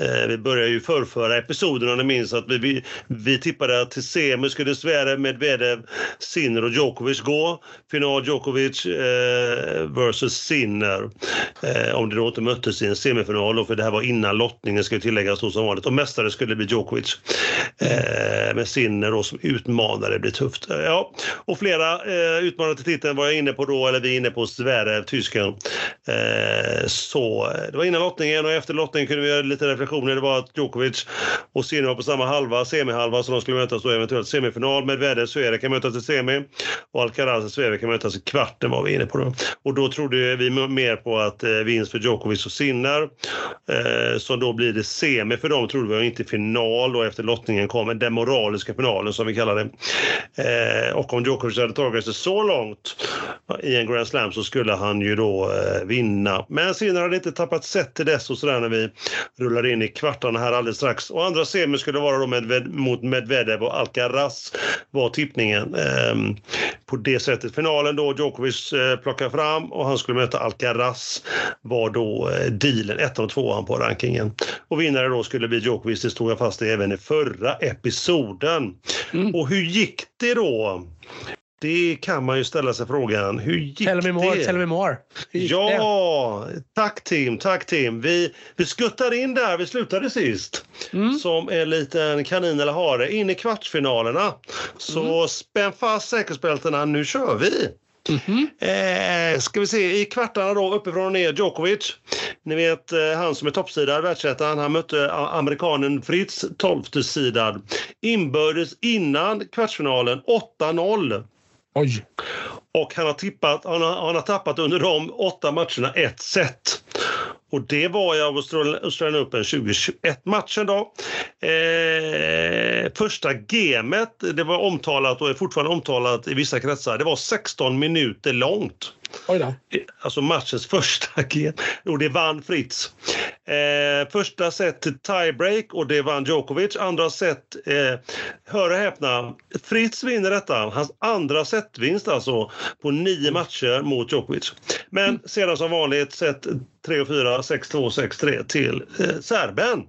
Eh, vi började ju förrförra episoden om ni minns att vi, vi, vi tippade att till semi skulle Sverige, Medvedev, Sinner och Djokovic gå. Final Djokovic eh, versus Sinner. Eh, om det då inte möttes i en semifinal då, för det här var innan lottningen ska tilläggas då som vanligt. Och mästare skulle bli Djokovic. Eh, med Sinner då som utmanare blir tufft. Ja, och flera eh, utmanare till titeln var jag inne på då, eller vi är inne på Zverev, eh, tysken. Eh, så det var innan lottningen och efter lottningen kunde vi göra lite reflektioner. Det var att Djokovic och Sinner var på samma halva, semihalva, så de skulle mötas då eventuellt semifinal. Medvedev, Zverev kan mötas i semi och Alcaraz och Zverev kan mötas i kvarten var vi inne på då. Och då trodde vi mer på att eh, vinst för Djokovic och Sinner. Eh, så då blir det semi för dem trodde vi och inte final då efter lottningen kom, den moraliska finalen som vi kallar det. Eh, och om Djokovic hade tagit sig så långt eh, i en Grand Slam så skulle han ju då eh, vinna. Men Sinner hade inte tappat set till dess och sådär när vi rullar in i kvartarna här alldeles strax. Och andra semi skulle vara då Medved mot Medvedev och Alcaraz var tippningen. Eh, på det sättet. Finalen då Djokovic eh, plockar fram och han skulle möta Alcaraz var då eh, dealen, ettan och tvåan på rankingen. Och vinnare då skulle bli Djokovic, det stod jag fast i även i förra episoden. Mm. Och hur gick det då? Det kan man ju ställa sig frågan. Hur gick Tell me more, det? tell me more. Gick det? Ja, tack Tim, tack Tim. Vi, vi skuttar in där vi slutade sist. Mm. Som en liten kanin eller hare in i kvartsfinalerna. Så Mm. spänn fast säkerhetsbältena, nu kör vi! Mhm. Eh, ska vi se, i kvartarna då uppifrån och ner Djokovic. Ni vet eh, han som är toppsidad, världsettan, han mötte a- amerikanen Fritz, tolftesidad. Inbördes innan kvartsfinalen 8-0. Oj. Och han har, tippat, han, har, han har tappat under de åtta matcherna ett set. Och det var i Australian Australian Open 2021 matchen då. Eh, första gamet, det var omtalat och är fortfarande omtalat i vissa kretsar, det var 16 minuter långt. Oj då. Alltså matchens första game. Och det vann Fritz. Eh, första set till tiebreak och det vann Djokovic. Andra set, eh, hör och häpna, Fritz vinner detta. Hans andra setvinst alltså på nio matcher mot Djokovic. Men sedan som vanligt set 3 och 4, 6-2, 6-3 till eh, serben.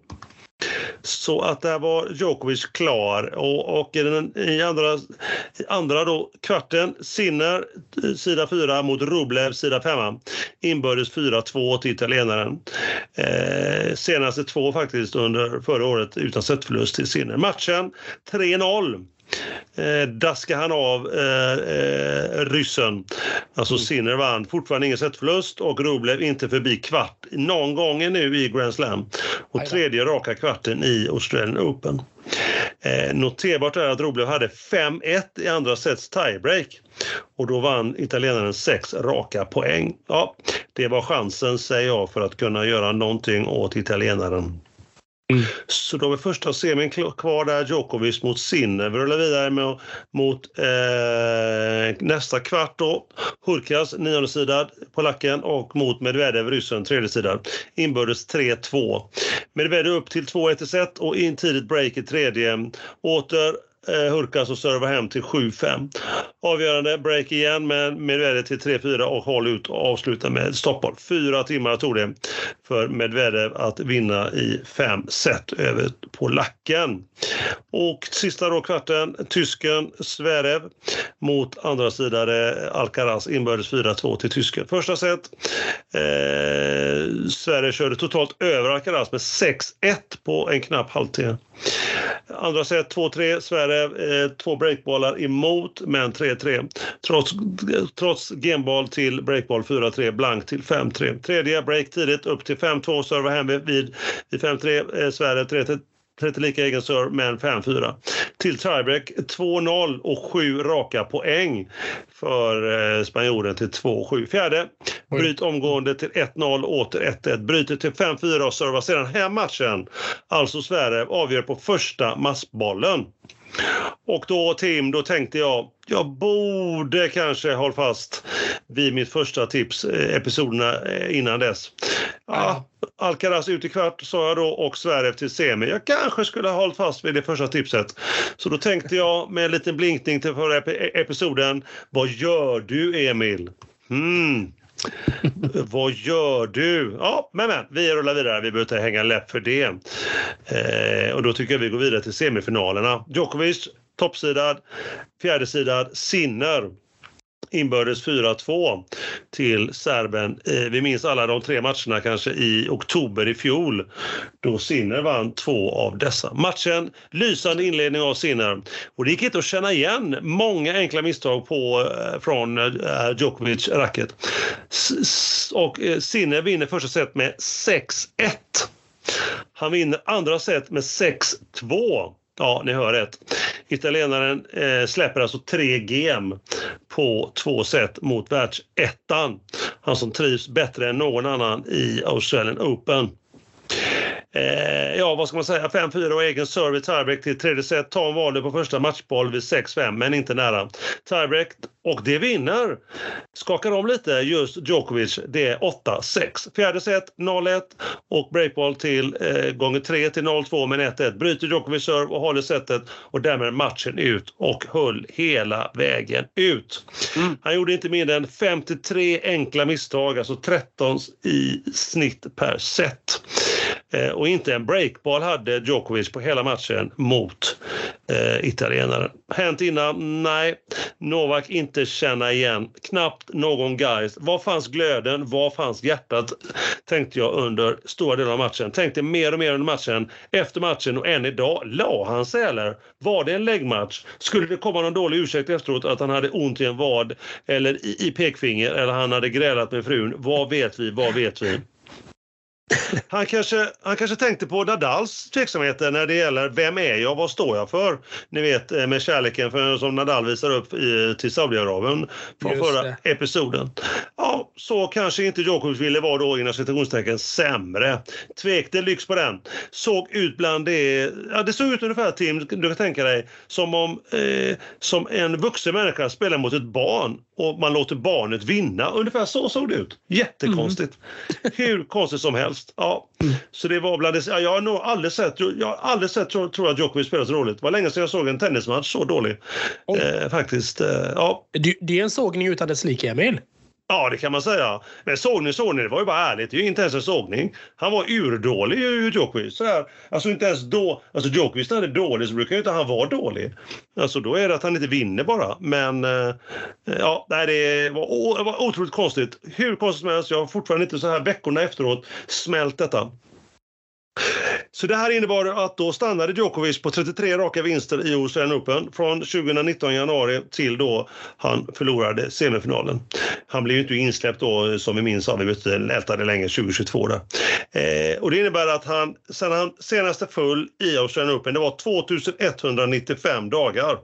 Så att där var Djokovic klar och, och i, den, i andra, i andra då, kvarten Sinner eh, sida 4 mot Rublev sida 5. Inbördes 4-2 till italienaren. Eh, senaste två faktiskt under förra året utan setförlust till Sinner. Matchen 3-0. Eh, daskar han av eh, eh, ryssen. Alltså Sinner vann. Fortfarande ingen setförlust och Rublev inte förbi kvart någon gång nu i Grand Slam. Och tredje raka kvarten i Australian Open. Eh, noterbart är att Rublev hade 5-1 i andra sets tiebreak. Och då vann italienaren sex raka poäng. Ja, det var chansen, säger jag, för att kunna göra någonting åt italienaren. Mm. Så då är första semin kvar där, Djokovic mot Sinner. Vi rullar vidare med, mot eh, nästa kvart då. Hurkas, nionde sidad, polacken och mot Medvedev, ryssen, tredje sidan. Inbördes 3-2. Medvedev upp till 2-1 i set och in tidigt break i tredje. Åter eh, Hurkas och servar hem till 7-5. Avgörande break igen med Medvedev till 3-4 och håll ut och avsluta med stoppboll. Fyra timmar tog det för Medvedev att vinna i fem set över polacken. Och sista då kvarten, tysken Zverev mot andra sidan eh, Alcaraz inbördes 4-2 till tysken. Första set, eh, Sverige körde totalt över Alcaraz med 6-1 på en knapp halvtimme. Andra set 2-3, Sverige eh, två breakbollar emot men 3-3. Trots, trots genboll till breakboll 4-3, blank till 5-3. Tredje break tidigt upp till 5-2, serva hem vid, vid 5-3, eh, Sverige 3 30 lika egen serve, men 5-4. Till tiebreak 2-0 och 7 raka poäng för eh, spanjoren till 2-7. Fjärde, bryt omgående till 1-0, åter 1-1. Bryter till 5-4 och servar sedan hem matchen. Alltså Sverige avgör på första massbollen. Och då Tim, då tänkte jag, jag borde kanske hålla fast vid mitt första tips, eh, episoderna eh, innan dess. Ja, Alcaraz ut i kvart sa jag då och Sverige till semi. Jag kanske skulle ha hållit fast vid det första tipset. Så då tänkte jag med en liten blinkning till förra episoden. Vad gör du Emil? Hmm. Vad gör du? Ja, men, men vi rullar vidare. Vi behöver inte hänga läpp för det. Eh, och då tycker jag vi går vidare till semifinalerna. Djokovic, toppsidad. Fjärdesidad, Sinner inbördes 4-2 till serben. Eh, vi minns alla de tre matcherna kanske i oktober i fjol då Sinner vann två av dessa. Matchen, lysande inledning av Sinner och det gick inte att känna igen många enkla misstag på, eh, från eh, Djokovic racket. Och Sinner vinner första set med 6-1. Han vinner andra set med 6-2. Ja, ni hör rätt. Italienaren eh, släpper alltså tre gem på två set mot världsettan. Han som trivs bättre än någon annan i Australian Open. Eh, ja, vad ska man säga? 5-4 och egen serve tiebreak till tredje set. Tom valde på första matchboll vid 6-5, men inte nära. Tiebreak och det vinner. Skakar om lite just Djokovic. Det är 8-6. Fjärde set 0-1 och breakball till eh, gånger 3 till 0-2 men 1-1. Bryter Djokovic serve och håller setet och därmed matchen ut och höll hela vägen ut. Mm. Han gjorde inte mindre än 53 enkla misstag, alltså 13 i snitt per set. Eh, och inte en breakball hade Djokovic på hela matchen mot eh, italienaren. Hänt innan? Nej. Novak inte känna igen. Knappt någon guys. Var fanns glöden? Var fanns hjärtat? Tänkte jag under stora delar av matchen. Tänkte mer och mer under matchen. Efter matchen och än idag. La han sig eller? Var det en läggmatch? Skulle det komma någon dålig ursäkt efteråt att han hade ont i en vad eller i, i pekfinger eller han hade grälat med frun? Vad vet vi? Vad vet vi? Han kanske, han kanske tänkte på Nadals tveksamheter när det gäller vem är jag, vad står jag för? Ni vet eh, med kärleken för, som Nadal visar upp i, till Saudiarabien från Just förra det. episoden. Ja, så kanske inte Djokovic ville vara då inom citationstecken sämre. Tvek lyx på den. Såg ut bland det, ja det såg ut ungefär Tim, du kan tänka dig, som om eh, som en vuxen människa spelar mot ett barn och man låter barnet vinna. Ungefär så såg det ut. Jättekonstigt. Mm. Hur konstigt som helst. Ja. Mm. Så det var bland det, jag har nog aldrig sett, jag har aldrig sett, tror, tror jag, Djokovic spela så roligt. Det var länge sedan jag såg en tennismatch så dålig. Eh, faktiskt. Eh, ja. Det, det är en sågning utan dess like, Emil. Ja, det kan man säga. Men sågning, sågning, det var ju bara ärligt. Det är ju inte ens en sågning. Han var urdålig, Djokovic. Så Alltså inte ens då. Alltså Djokovic när han är dålig så brukar ju inte han vara dålig. Alltså då är det att han inte vinner bara. Men eh, ja, nej, det var, det var otroligt konstigt. Hur konstigt som helst. Jag har fortfarande inte så här veckorna efteråt smält detta. Så det här innebar att då stannade Djokovic på 33 raka vinster i Australian Open från 2019 januari till då han förlorade semifinalen. Han blev ju inte insläppt då som vi minns, han ältade länge 2022 där. Eh, och det innebär att han, sen han senaste full i Australian Open, det var 2195 dagar.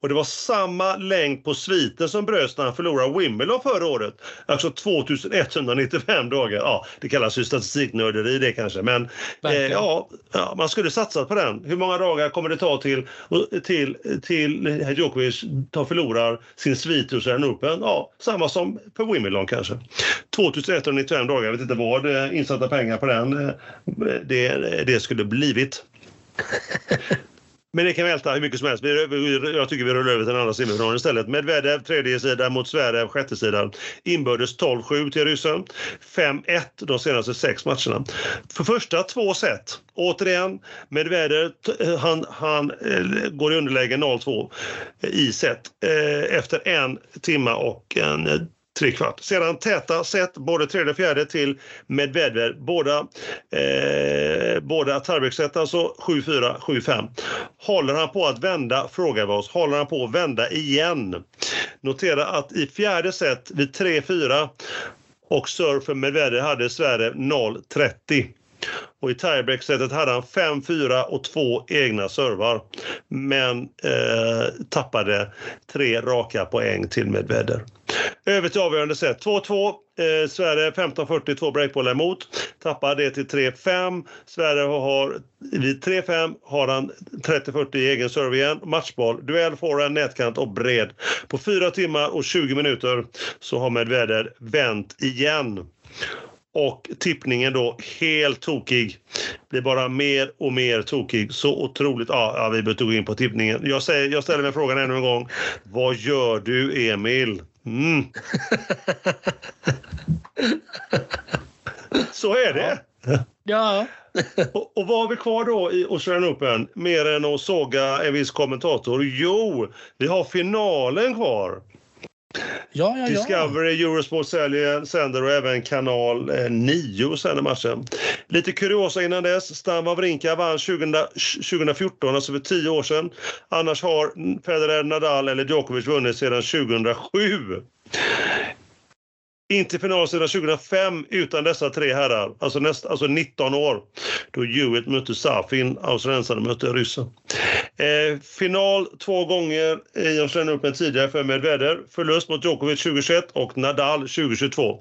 Och det var samma längd på sviten som bröts när han förlorade Wimbledon förra året. Alltså 2195 dagar. Ja, det kallas ju statistiknörderi det kanske. Men eh, ja, ja, man skulle satsat på den. Hur många dagar kommer det ta till, till, till Djokovic tar förlorar sin svit hos en Open? Ja, samma som på Wimbledon kanske. 2195 dagar. Jag vet inte vad eh, insatta pengar på den eh, det, det skulle blivit. Men det kan välta hur mycket som helst. Jag tycker vi rullar över till den andra semifinalen istället. Medvedev tredje sida mot Zverev sjätte sidan. Inbördes 12-7 till ryssen. 5-1 de senaste sex matcherna. För första två set. Återigen, Medvedev eh, han, han eh, går i underläge 0-2 i set eh, efter en timma och en trekvart. Sedan täta set, både tredje och fjärde till Medvedev. Båda, eh, båda tiebreak-set, alltså 7-4, 7-5. Håller han på att vända, frågar vi oss, håller han på att vända igen? Notera att i fjärde set vid 3-4 och serve för Medvedev hade Sverige 0-30. Och i tiebreak-setet hade han 5-4 och två egna servar. Men eh, tappade tre raka poäng till Medvedev. Över till avgörande set. 2-2. Eh, Sverige 15-40, två breakbollar emot. Tappar det till 3-5. Sverige har vid 3-5 har han 30-40 i egen serve igen. Matchboll, duell, forehand, nätkant och bred. På 4 timmar och 20 minuter så har Medvedev vänt igen. Och tippningen då helt tokig. Blir bara mer och mer tokig. Så otroligt... Ja, ja vi behöver gå in på tippningen. Jag, säger, jag ställer mig frågan ännu en gång. Vad gör du, Emil? Mm. Så är det. Ja. och, och, vad har vi kvar då i Australian Open? Mer än att såga en viss kommentator? Jo, vi har finalen kvar. Ja, ja, Discovery, Eurosport säljer, sänder och även kanal eh, 9 sänder matchen. Lite kuriosa innan dess. Stan Wawrinka vann 20, 2014, alltså för tio år sedan. Annars har Federer, Nadal eller Djokovic vunnit sedan 2007. Inte final sedan 2005 utan dessa tre herrar, alltså, näst, alltså 19 år, då Hewitt mötte Safin, australiensaren mötte ryssen. Eh, final två gånger i Australian Open tidigare för Medvedev. Förlust mot Djokovic 2021 och Nadal 2022.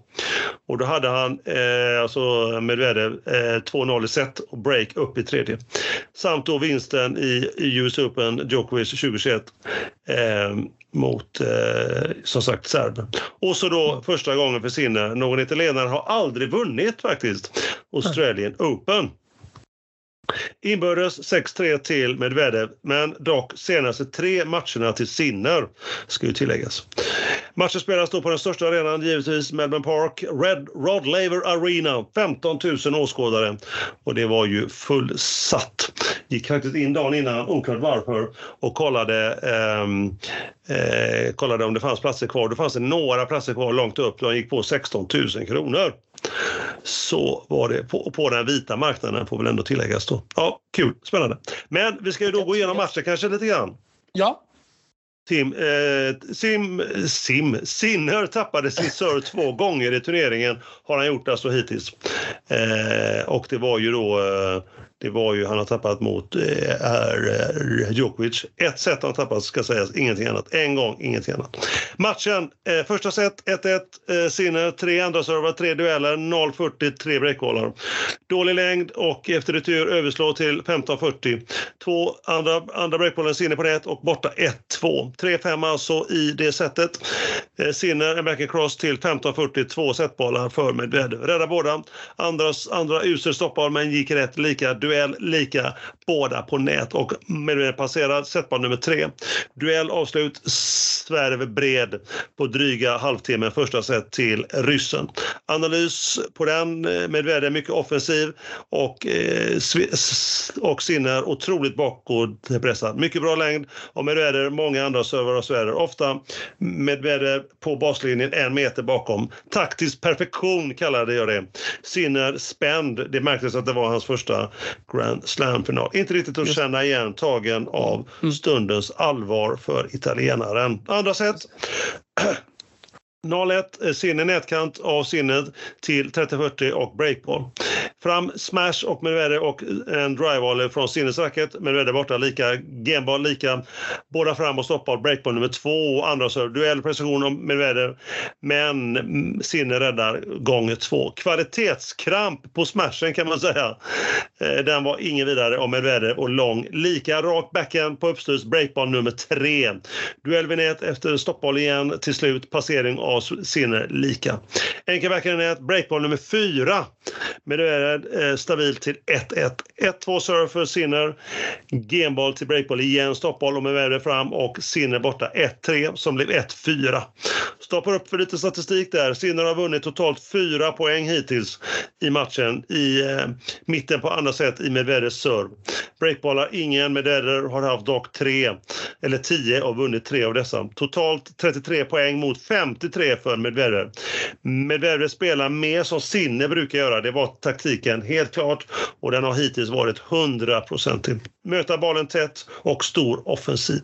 Och då hade han, eh, alltså Medvedev, eh, 2-0 i set och break upp i tredje. Samt då vinsten i, i US Open, Djokovic 2021. Eh, mot, eh, som sagt, Serben. Och så då första gången för Sinner. Någon italienare har aldrig vunnit faktiskt Australian Open. Inbördes 6-3 till Medvedev, men dock senaste tre matcherna till Sinner, ska ju tilläggas. Matchen spelas då på den största arenan, givetvis Melbourne Park, Red Rod Laver Arena, 15 000 åskådare. Och det var ju fullsatt. Gick faktiskt in dagen innan, oklart varför, och kollade, eh, eh, kollade om det fanns platser kvar. Det fanns det några platser kvar långt upp. De gick på 16 000 kronor så var det på, på den vita marknaden får väl ändå tilläggas då. Ja, kul, spännande. Men vi ska ju då gå igenom matchen kanske lite grann. Ja. Tim, eh, Sim, Sim, Sinner tappade sin serve två gånger i turneringen har han gjort alltså hittills. Eh, och det var ju då eh, det var ju, han har tappat mot eh, Djokovic. Ett set har han tappat, ska sägas, ingenting annat. En gång, ingenting annat. Matchen, eh, första set 1-1, eh, Sinner, tre andra servar, tre dueller, 0-40, tre breakbollar. Dålig längd och efter retur överslå till 15-40. Två andra, andra breakbollen, Sinner på nät och borta 1-2. 3-5 alltså i det setet. Eh, Sinner en back cross till 15-40, två setbollar för Medvedev. Rädda båda. Andras, andra usel stoppboll men gick rätt lika duell lika, båda på nät och Medvedev passerar setman nummer tre. Duell avslut, Sverige bred på dryga halvtimmen första set till ryssen. Analys på den, eh, Medvedev mycket offensiv och, eh, och Sinner otroligt bakåtpressad. Mycket bra längd och Medvedev många andra servar och Sverige. Ofta Medvedev på baslinjen en meter bakom. Taktisk perfektion kallade jag det. Sinner spänd. Det märktes att det var hans första Grand Slam-final. Inte riktigt att känna igen tagen av mm. stundens allvar för italienaren. Andra set. 0-1, Sinne nätkant av sinnet till 30-40 och breakball. Fram smash och Medvedev och en drive från sinnesracket. Medvedev borta lika, gameball lika. Båda fram och stoppar breakball nummer två. Andra serve, duell precision av Medvedev. Men Sinne räddar gånger två. Kvalitetskramp på smashen kan man säga. Eh, den var ingen vidare om Medvedev och lång. Lika rak backhand på uppstuds, breakball nummer tre. Duell vid nät efter stoppboll igen. Till slut passering av Sinne lika. Enkel backhand i nät, breakball nummer fyra. Medvedev Sinner eh, stabilt till 1-1. 1-2 serve för Sinner. Genboll till breakboll igen, stoppboll och med fram och Sinner borta 1-3 som blev 1-4. Stoppar upp för lite statistik där. Sinner har vunnit totalt 4 poäng hittills i matchen i eh, mitten på andra set i Medvedevs serve. Breakbollar ingen, Medvedev har haft dock tre, eller tio, och vunnit tre av dessa. Totalt 33 poäng mot 53 för Medvedev. Medvedev spelar mer som Sinner brukar göra. Det var weekend, helt klart och den har hittills varit 100-procentig. Möta bollen tätt och stor offensiv.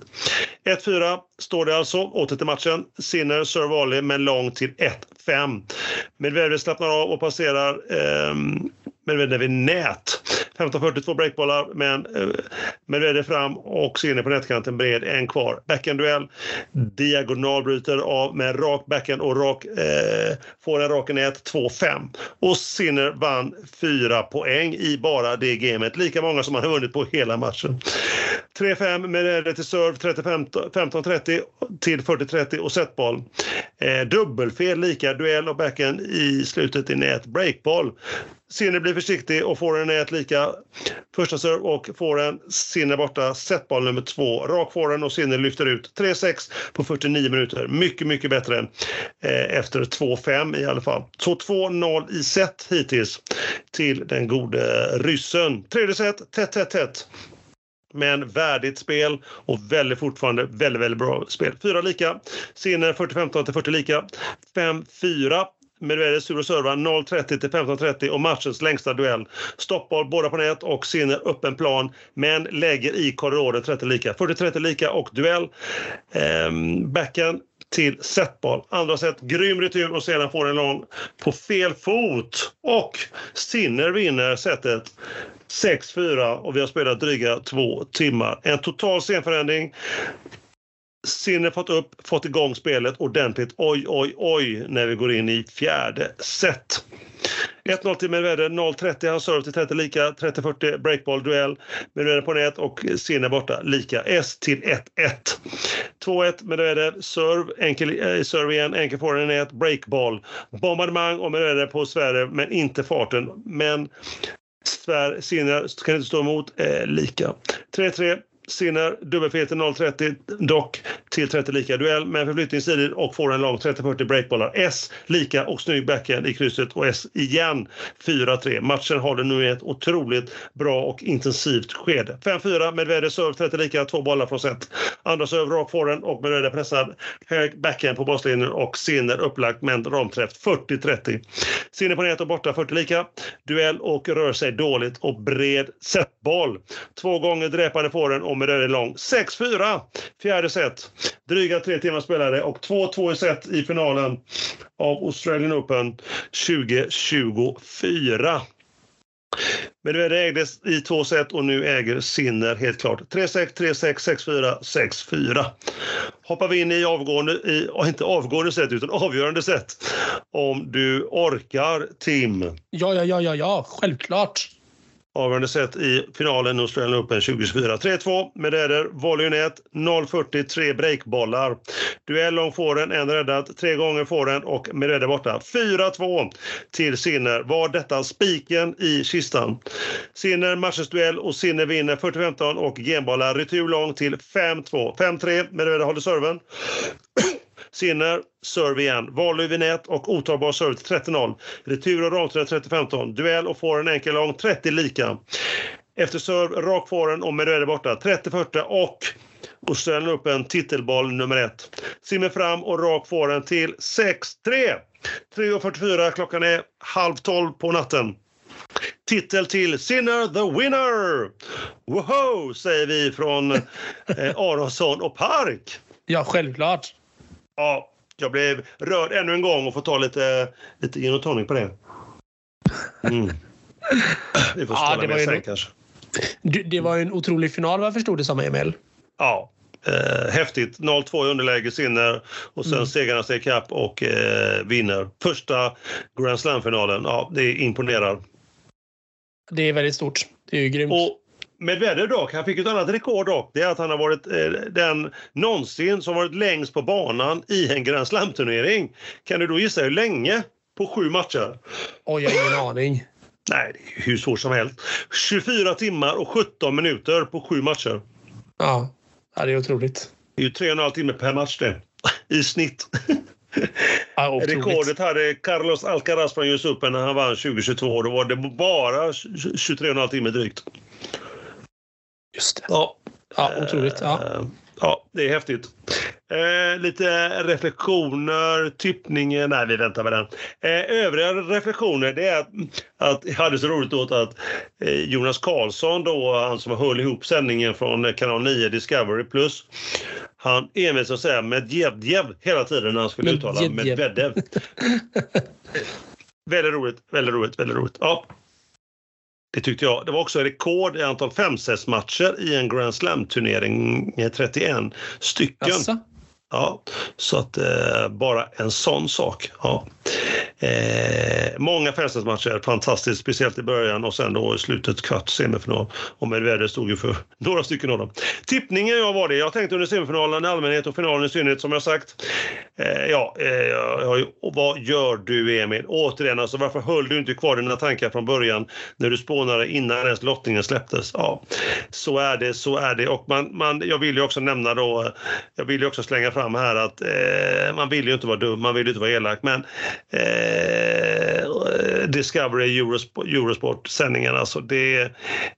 1-4 står det alltså. Åter till matchen. Sinner serve volley men lång till 1-5. Medvedev slappnar av och passerar eh, Medvedev i nät. 15.42 breakbollar, men eh, Medvedev fram och Sinner på nätkanten bred, en kvar. Backhand-duell, diagonalbryter av med rak backhand och rak, eh, får en rak i nät, 2-5. Och Sinner vann fyra poäng i bara det gamet, lika många som han har vunnit på hela matchen. 3-5 Medvedev till serve, 15-30 till 40-30 och setboll. Eh, dubbelfel, lika duell och backhand i slutet i nät, breakboll. Sinner blir försiktig och får en ett lika. Första serve och får en. Sinner borta. Setboll nummer två. Rak får den och Sinner lyfter ut. 3-6 på 49 minuter. Mycket, mycket bättre eh, efter 2-5 i alla fall. Så 2-0 i set hittills till den gode ryssen. Tredje set, tätt, tätt, tätt. Men värdigt spel och väldigt fortfarande väldigt, väldigt bra spel. Fyra lika. Sinner 40-15 till 40 lika. 5-4 Medvedev sur och servar 0-30 till 15-30 och matchens längsta duell. Stoppboll båda på nät och Sinner öppen plan men lägger i korridoren 30 lika. 40-30 lika och duell. Ehm, backhand till setboll. Andra set, grym retur och sedan får en lång på fel fot. Och Sinner vinner setet 6-4 och vi har spelat dryga två timmar. En total scenförändring. Sinner fått upp, fått igång spelet ordentligt. Oj, oj, oj när vi går in i fjärde set. 1-0 till Medvedev, 0-30 han serve till 30 lika, 30-40 breakball duell. Medvedev på nät och Sinner borta lika. S till 1-1. 2-1 Medvedev, serve, enkel eh, serve igen, enkel forehand i nät, breakball. Bombardemang och Medvedev på Sverige men inte farten. Men Svär, Sinner kan inte stå emot, eh, lika. 3-3 Sinner dubbelfel till 0-30 dock till 30 lika duell med förflyttningstid och får en lång 30-40 breakbollar. S lika och snygg backhand i krysset och S igen 4-3. Matchen håller nu i ett otroligt bra och intensivt skede. 5-4 Medvedev serve 30 lika, två bollar från set. Andra serve rak forehand och Medvedev pressad hög backhand på baslinjen och Sinner upplagt med en ramträff 40-30. Sinner på nät och borta 40 lika. Duell och rör sig dåligt och bred setboll. Två gånger dräpande forehand kommer där det lång. 6-4, fjärde set. Dryga tre timmar spelade och 2-2 i set i finalen av Australian Open 2024. Men nu är det ägdes i två set och nu äger Sinner helt klart 3-6, 3-6, 6-4, 6-4. Hoppar vi in i avgående, i, inte avgående set utan avgörande set. Om du orkar Tim. Ja, ja, ja, ja, ja, självklart avgörande set i finalen Australian Open 2024. 3-2 med Eder, volley nät, 0-40, tre breakbollar. Duell lång fåren, en räddad, tre gånger fåren och med Eder borta. 4-2 till Sinner. Var detta spiken i kistan? Sinner matchens duell och Sinner vinner 40-15 och genbollar retur lång till 5-2. 5-3 med Eder håller serven. Sinner, serve igen. Volley vid nät och otagbar serve till 30-0. Retur och ramträ 30-15. Duell och får en enkel lång 30 lika. Efter serve, rak fåren och med är borta. 30-40 och och ställer upp en titelboll nummer ett. Simmer fram och rak fåren till 6-3. 3.44, klockan är halv tolv på natten. Titel till Sinner the winner! Woho, säger vi från eh, Aronsson och Park. Ja, självklart. Ja, jag blev rörd ännu en gång och får ta lite, lite gin och tonic på det. Mm. Vi får ja, det var sen kanske. Det var en otrolig final vad jag förstod det som, Emil. Ja, eh, häftigt. 0-2 i underläge, Sinner och sen mm. segrarna sig ikapp och eh, vinner. Första Grand Slam-finalen. Ja, det imponerar. Det är väldigt stort. Det är ju grymt. Och Medvedev dock, han fick ett annat rekord dock. Det är att han har varit eh, den någonsin som varit längst på banan i en Grand Slam-turnering. Kan du då gissa hur länge? På sju matcher. Oj, jag har ingen aning. Nej, det är hur svårt som helst. 24 timmar och 17 minuter på sju matcher. Ja, ja det är otroligt. Det är ju tre och en halv timme per match det, i snitt. Ja. Rekordet hade Carlos Alcaraz från US Open när han vann 2022. Då var det bara 23,5 timmar drygt. Just det. Ja. Ja, otroligt. Ja. Eh, Ja, det är häftigt. Eh, lite reflektioner, tippningen. Nej, vi väntar med den. Eh, övriga reflektioner det är att, att jag hade så roligt åt att eh, Jonas Karlsson, då, han som höll ihop sändningen från kanal 9 Discovery Plus, han envisades att säga Medvedev hela tiden när han skulle uttala Medvedev. Medvedev. väldigt roligt, väldigt roligt, väldigt roligt. Ja. Det tyckte jag. Det var också rekord i antal femsetsmatcher i en Grand Slam-turnering, eh, 31 stycken. Jaså? Ja, så att eh, bara en sån sak. Ja. Eh, många femsetsmatcher, fantastiskt, speciellt i början och sen då i slutet kvart semifinal. Och Medvedev stod ju för några stycken av dem. Tippningen jag var det. Jag tänkte under semifinalen i allmänhet och finalen i synnerhet som jag sagt. Eh, ja, eh, jag vad gör du Emil? Återigen, alltså varför höll du inte kvar dina tankar från början när du spånade innan ens lottningen släpptes? Ja, så är det, så är det. Och man, man, jag vill ju också nämna då, jag vill ju också slänga fram här att eh, man vill ju inte vara dum, man vill ju inte vara elak, men eh, Eh, Discovery Eurosport, Eurosport-sändningen, alltså det,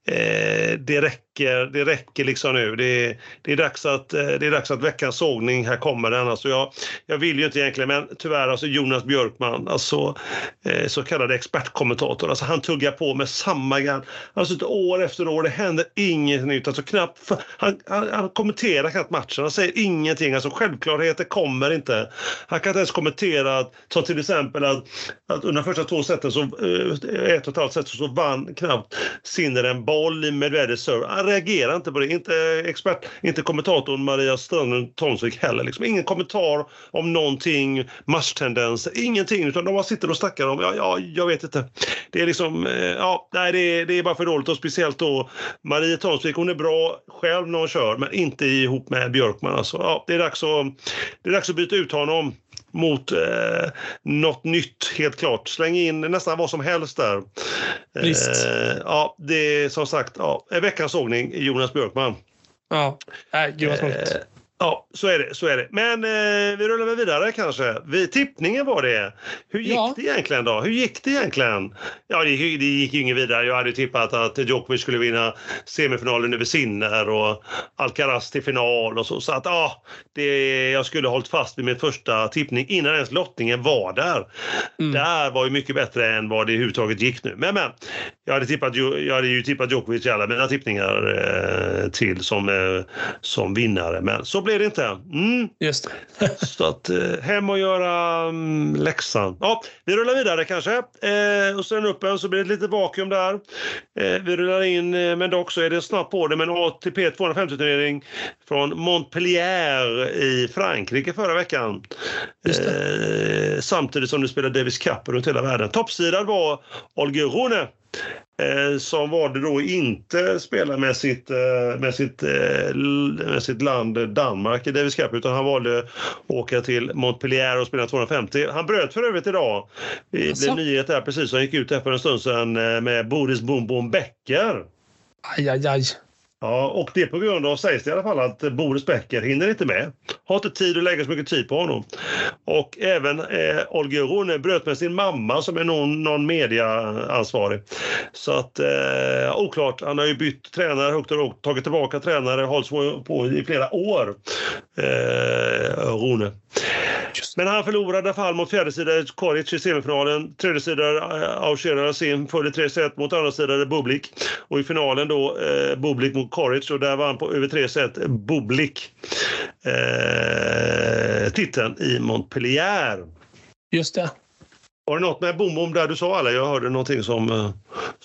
eh, det räcker, det räcker liksom nu. Det, det, är dags att, eh, det är dags att veckans sågning, här kommer den. Alltså jag, jag vill ju inte egentligen, men tyvärr alltså Jonas Björkman, alltså eh, så kallad expertkommentator, alltså han tuggar på med samma grann. Alltså år efter år, det händer inget nytt. Alltså knappt, han, han, han kommenterar knappt matchen, han säger ingenting. Alltså självklarheter kommer inte. Han kan inte ens kommentera, som till exempel att, att under de första två seten, så, eh, ett och ett halvt set, så vann knappt Sinner en boll i Medvedevs serve. Han reagerar inte på det. Inte expert, inte kommentatorn Maria Strömlund Tonsvik heller. Liksom. Ingen kommentar om någonting, matchtendenser, ingenting. Utan de bara sitter och snackar om, ja, ja, jag vet inte. Det är liksom, eh, ja, nej, det är, det är bara för dåligt och speciellt då Maria Tomsvik, hon är bra själv när hon kör, men inte ihop med Björkman. Alltså, ja, det, är dags att, det är dags att byta ut honom mot eh, något nytt, helt klart. Släng in nästan vad som helst där. Visst. Eh, ja, det är som sagt ja, veckans sågning, Jonas Björkman. Ja. Äh, gud vad. Eh, Ja, så är det. Så är det. Men eh, vi rullar väl vidare kanske. Vi, tippningen var det. Hur gick Ja. det egentligen då? Hur gick det egentligen? Ja, det, det gick ju inget vidare. Jag hade ju tippat att Djokovic skulle vinna semifinalen över Sinner och Alcaraz till final och så. Så att ja, det, jag skulle ha hållit fast vid min första tippning innan ens lottningen var där. Mm. Där var ju mycket bättre än vad det överhuvudtaget gick nu. Men men, jag hade, tippat, jag hade ju tippat Djokovic i alla mina tippningar eh, till som, eh, som vinnare. Men så blev det inte. Mm. Just det. Så att eh, hem och göra um, läxan. Ja, vi rullar vidare kanske. Eh, och sen upp en så blir det ett litet vakuum där. Eh, vi rullar in, eh, men dock så är det snabbt på det med en ATP 250-turnering från Montpellier i Frankrike förra veckan. Eh, samtidigt som du spelade Davis Cup runt hela världen. Toppsidan var Olga Rune. Eh, som valde då inte spela med sitt, eh, med, sitt, eh, med sitt land Danmark i Davis Cup utan han valde att åka till Montpellier och spela 250. Han bröt för övrigt idag. Det Jaså? blev nyhet där precis som gick ut här för en stund sedan med Boris Boom Boom Becker. Aj, aj, aj. Ja, och det på grund av, sägs det i alla fall, att Boris Becker hinner inte med. Har inte tid att lägga så mycket tid på honom. Och även eh, Olga Rune bröt med sin mamma som är någon, någon mediaansvarig. Så att, eh, oklart. Han har ju bytt tränare högt och lågt, tagit tillbaka tränare, hållit på, på i flera år. Eh, Rune. Men han förlorade fall mot fjärdesidare Koric i semifinalen. Tredjesidare eh, Aushera Sim följde 3 set mot andra sidan Bublik. Och i finalen då eh, Bublik mot Koric och där vann på över 3 set Bublik eh, titeln i Montpellier. Just det. Var det något med Bom Bom där du sa eller? Jag hörde någonting som... eh,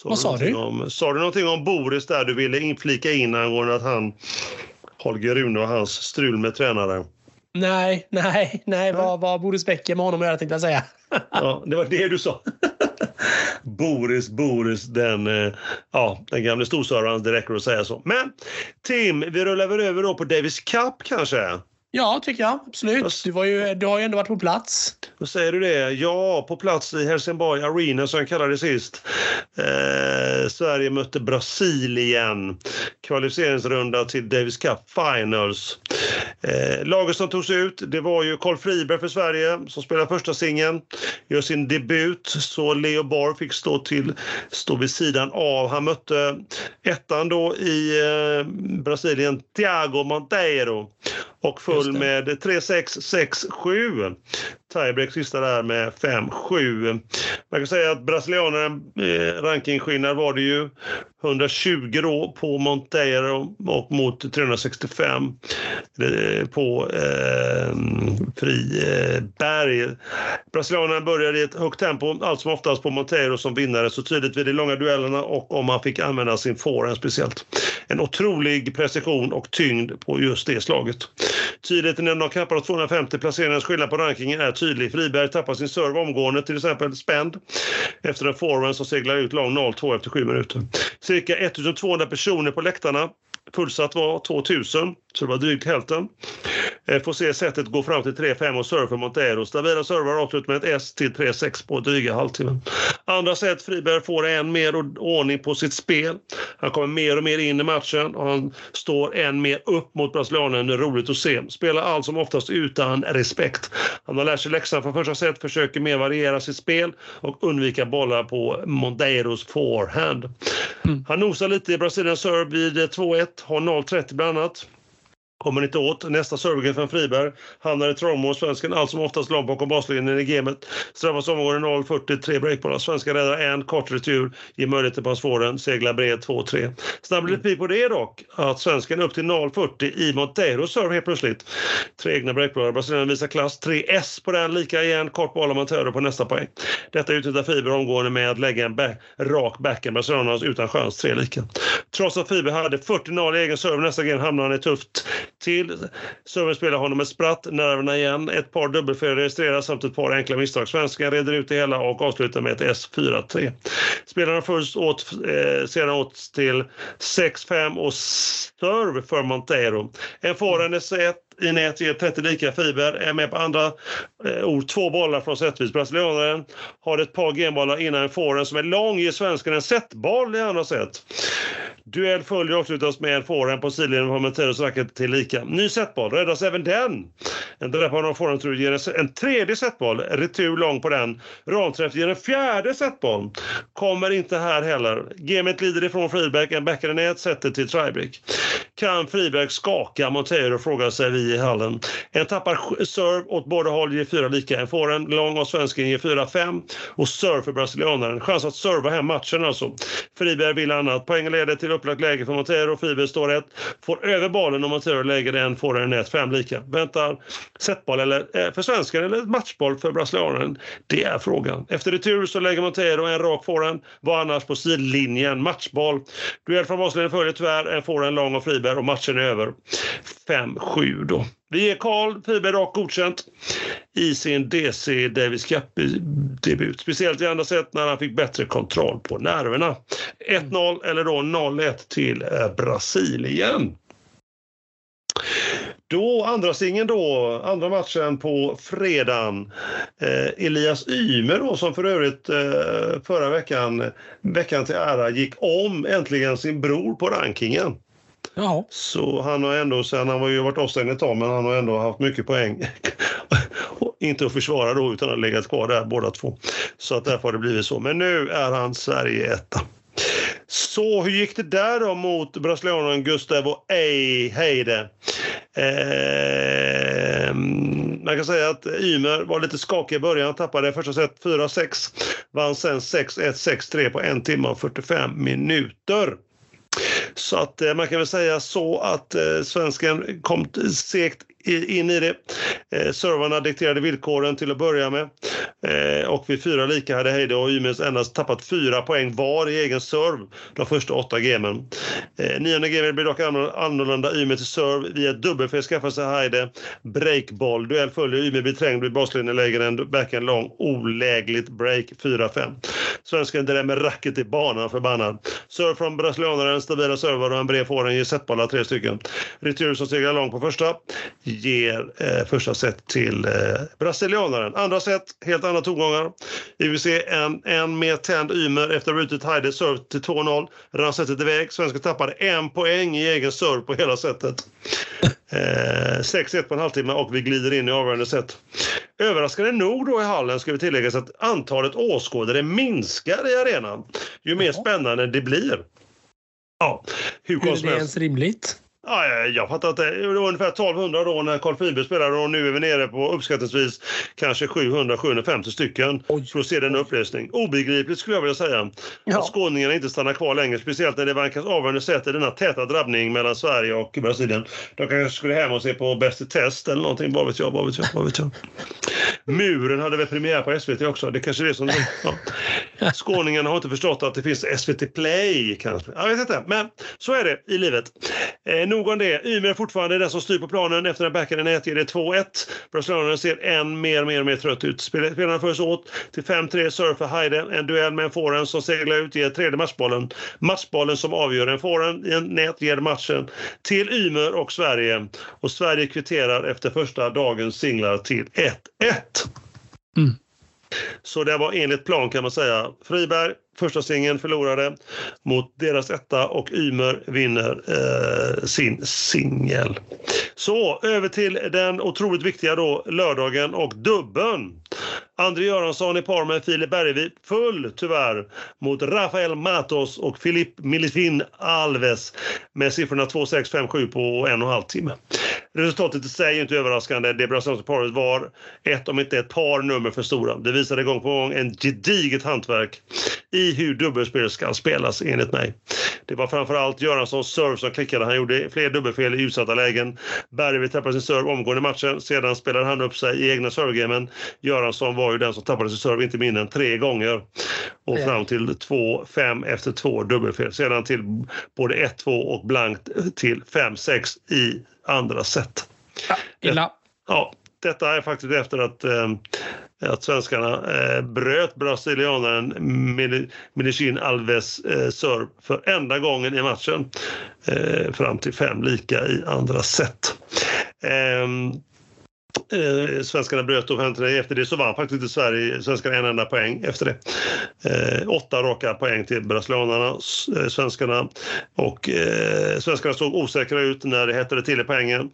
Vad sa du? Om, sa du någonting om Boris där du ville in, flika in angående att han Holger Rune och hans strul med tränaren? Nej, nej, nej. Vad vad har Boris Becker med honom att göra tänkte jag säga. Ja, det var det du sa. Boris, Boris, den, eh, ja, den gamle storservaren, det räcker att säga så. Men Tim, vi rullar väl över då på Davis Cup kanske? Ja, tycker jag. Absolut. Du, var ju, du har ju ändå varit på plats. Då säger du det. Ja, på plats i Helsingborg Arena som jag kallade det sist. Eh, Sverige mötte Brasilien. Kvalificeringsrunda till Davis Cup Finals. Eh, laget som togs ut, det var ju Carl Friberg för Sverige som spelar första singeln. Gör sin debut, så Leo Borg fick stå, till, stå vid sidan av. Han mötte ettan då i eh, Brasilien, Thiago Monteiro och full med 3-6, 6-7. Tiebreak sista där med 5-7. Man kan säga att brasilianaren, eh, rankingskillnad var det ju 120 då på Monteiro och mot 365 eh, på eh, Friberg. Eh, brasilianaren började i ett högt tempo, allt som oftast på Monteiro som vinnare så tydligt vid de långa duellerna och om han fick använda sin forehand speciellt. En otrolig precision och tyngd på just det slaget. Tydligheten när de knappar 250 placeringarnas skillnad på rankingen är tydlig. Friberg tappar sin serve omgående, till exempel spänd efter en forehand som seglar ut lång 0-2 efter 7 minuter. Cirka 1200 personer på läktarna. Fullsatt var 2000, så det var drygt hälften. Eh, får se sättet gå fram till 3-5 och serve för Montero. Stabila servar avslut med ett S till 3-6 på dryga halvtimmen. Andra set, Friberg får än mer ordning på sitt spel. Han kommer mer och mer in i matchen och han står än mer upp mot brasilianen. Det är roligt att se. Spelar allt som oftast utan respekt. Han har lärt sig läxan från första set, försöker mer variera sitt spel och undvika bollar på Monteiros forehand. Mm. Han nosar lite i Brasiliens serve vid 2-1, har 0,30 bland annat. Kommer inte åt. Nästa servergrej från Friberg. Hamnar i trångmål. Svensken allt som oftast långt bakom baslinjen i gamet. Straffas omgående 0-40, tre breakbollar. Svensken räddar en kort retur, ger möjlighet till svåren, seglar bred 2-3. Snabb lite på det dock, att svensken upp till 0-40 i Monteiro serve helt plötsligt. Tre egna breakbollar. Brasilien visar klass. 3S på den, lika igen. Kort boll av Monteiro på nästa poäng. Detta utnyttjar Friberg omgående med att lägga en back, rak backhand. Brasilianerna utan chans, tre lika. Trots att Friberg hade 40-0 i egen serve nästa game hamnar han i tufft till. Serven spelar honom ett spratt, nerverna igen. Ett par dubbelfel registreras samt ett par enkla misstag. Svenskan reder ut det hela och avslutar med ett S4-3. Spelarna först åt, eh, sedan åt till 6-5 och serve för Montero. En forehand är i nät ger 30 lika fiber, är med på andra eh, ord, två bollar från setvis. Brasilianaren har ett par genbollar innan en forehand som är lång, ger svensken en setboll i andra set. Duell följer avslutas med en forehand på sidlinjen från Monteros racket till lika. Ny setboll, räddas även den. En träff av forehand tror ger en tredje setboll, retur lång på den. Ramträff ger en fjärde setboll. Kommer inte här heller. Gamet glider ifrån Friberg, en backhand i nät, sätter till Tribeck. Kan Friberg skaka Montero, frågar sig vi i hallen. En tappar serve åt båda håll ger fyra lika. En forehand lång av svensken ger fyra fem och serve för brasilianaren. Chans att serva hem matchen alltså. Friberg vill annat. Poängen leder till upplagt läge för Montero. Friberg står rätt. Får över bollen och Montero lägger den, får den nät, fem lika. Väntar setboll eller, eh, för svensken eller matchboll för brasilianaren? Det är frågan. Efter retur så lägger Montero en rak forehand. Var annars på sidlinjen. Matchboll. Duell från baslinjen följer tyvärr. En forehand lång och Friberg och matchen är över. 5-7 då. Vi ger Karl Friberg rakt godkänt i sin DC Davis Cup-debut. Speciellt i andra set när han fick bättre kontroll på nerverna. 1-0 eller då 0-1 till eh, Brasilien. Då andra singeln då, andra matchen på fredagen. Eh, Elias Ymer då som för övrigt eh, förra veckan, veckan till ära, gick om äntligen sin bror på rankingen. Jaha. Så han har ändå, sen han har ju varit avstängd ett tag, men han har ändå haft mycket poäng. inte att försvara då, utan har legat kvar där båda två. Så att därför har det blivit så. Men nu är han Sverige etta. Så hur gick det där då mot brasilianaren Gustavo Heide? Eh, man kan säga att Ymer var lite skakig i början, tappade första set 4-6, vann sen 6-1, 6-3 på en timme och 45 minuter. Så att eh, man kan väl säga så att eh, svensken kom segt in i det. Eh, servarna dikterade villkoren till att börja med. Eh, och vid fyra lika hade Heide och Ymens endast tappat fyra poäng var i egen serve de första åtta gamen. Eh, nionde gamen blir dock annorlunda. Ymer till serve via ett dubbelfel skaffar sig Heide breakboll. Duell följer. Ymer blir trängd vid baslinjen en backhand lång. Olägligt break 4-5. Svensken drämmer racket i banan förbannad. Serve från brasilianaren, stabila servar och en bred forehand ger setbollar tre stycken. Retur som seglar långt på första ger eh, första set till eh, brasilianaren. Andra set, helt andra tongångar. Vi vill se en, en mer tänd Ymer efter rutet Heide serve till 2-0. Redan setet iväg. Svensken tappade en poäng i egen serve på hela setet. Eh, 6-1 på en halvtimme och vi glider in i avgörande set. Överraskande nog då i hallen ska vi tillägga att antalet åskådare minskar i arenan ju mer spännande det blir. Ja, hur, är det ens rimligt? Ja, jag fattar att det, var ungefär 1200 då när Carl Friberg spelade och nu är vi nere på uppskattningsvis kanske 700-750 stycken Oj. för att se den upplösning. Obegripligt skulle jag vilja säga. Ja. Att skåningarna inte stannar kvar längre, speciellt när det vankas avgörande sätt i denna täta drabbning mellan Sverige och Brasilien. De kanske skulle hem och se på Bäst i test eller någonting, vad vet jag, vad vet jag, vad vet jag. Muren hade väl premiär på SVT också, det kanske är det som... Ja. Skåningarna har inte förstått att det finns SVT Play kanske. Jag vet inte, men så är det i livet. Eh, nog om det. Ymer är fortfarande den som styr på planen efter en backhand i det 2-1. Brasilianerna ser än mer, mer, mer trött ut. Spelarna förs åt till 5-3 surfar Heide. En duell med en forehand som seglar ut ger tredje matchbollen. Matchbollen som avgör en forehand i en nät ger matchen till Ymer och Sverige. Och Sverige kvitterar efter första dagens singlar till 1-1. Mm. Så det var enligt plan kan man säga. Friberg, första singeln förlorade mot deras etta och Ymer vinner eh, sin singel. Så över till den otroligt viktiga då lördagen och dubben. André Göransson i par med Filip Bergvik full tyvärr mot Rafael Matos och Filip Milifin Alves med siffrorna 2-6, 5-7 på en och en halv timme. Resultatet i sig är inte överraskande. Det brasilianska paret var ett, om inte ett par nummer för stora. Det visade gång på gång en gediget hantverk i hur dubbelspel ska spelas enligt mig. Det var framförallt Göranssons serve som klickade. Han gjorde fler dubbelfel i utsatta lägen. Bergvik tappade sin serve omgående i matchen. Sedan spelade han upp sig i egna servegamen. Göransson var ju den som tappade sin serve inte mindre än tre gånger. Och fram till 2-5 efter två dubbelfel. Sedan till både 1-2 och blankt till 5-6 i andra set. Ja, illa. Ja, detta är faktiskt efter att, eh, att svenskarna eh, bröt brasilianaren Medicin Alves eh, serve för enda gången i matchen eh, fram till fem lika i andra set. Eh, svenskarna bröt offentligheten. Efter det så vann faktiskt inte Sverige, svenskarna en enda poäng efter det. Eh, åtta raka poäng till brasilianarna, eh, svenskarna. Och eh, svenskarna såg osäkra ut när det hettade till i poängen.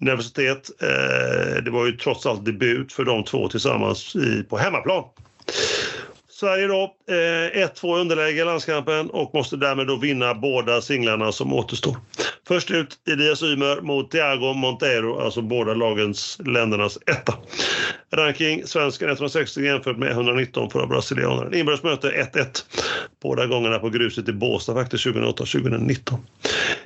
Nervositet. Eh, det var ju trots allt debut för de två tillsammans i, på hemmaplan. Sverige då, eh, 1-2 underläge i landskampen och måste därmed då vinna båda singlarna som återstår. Först ut Elias Ymer mot Thiago Monteiro, alltså båda lagens, ländernas etta. Ranking svensken 160 jämfört med 119 för brasilianaren. Inbördes möte 1-1. Båda gångerna på gruset i Båstad faktiskt 2008-2019.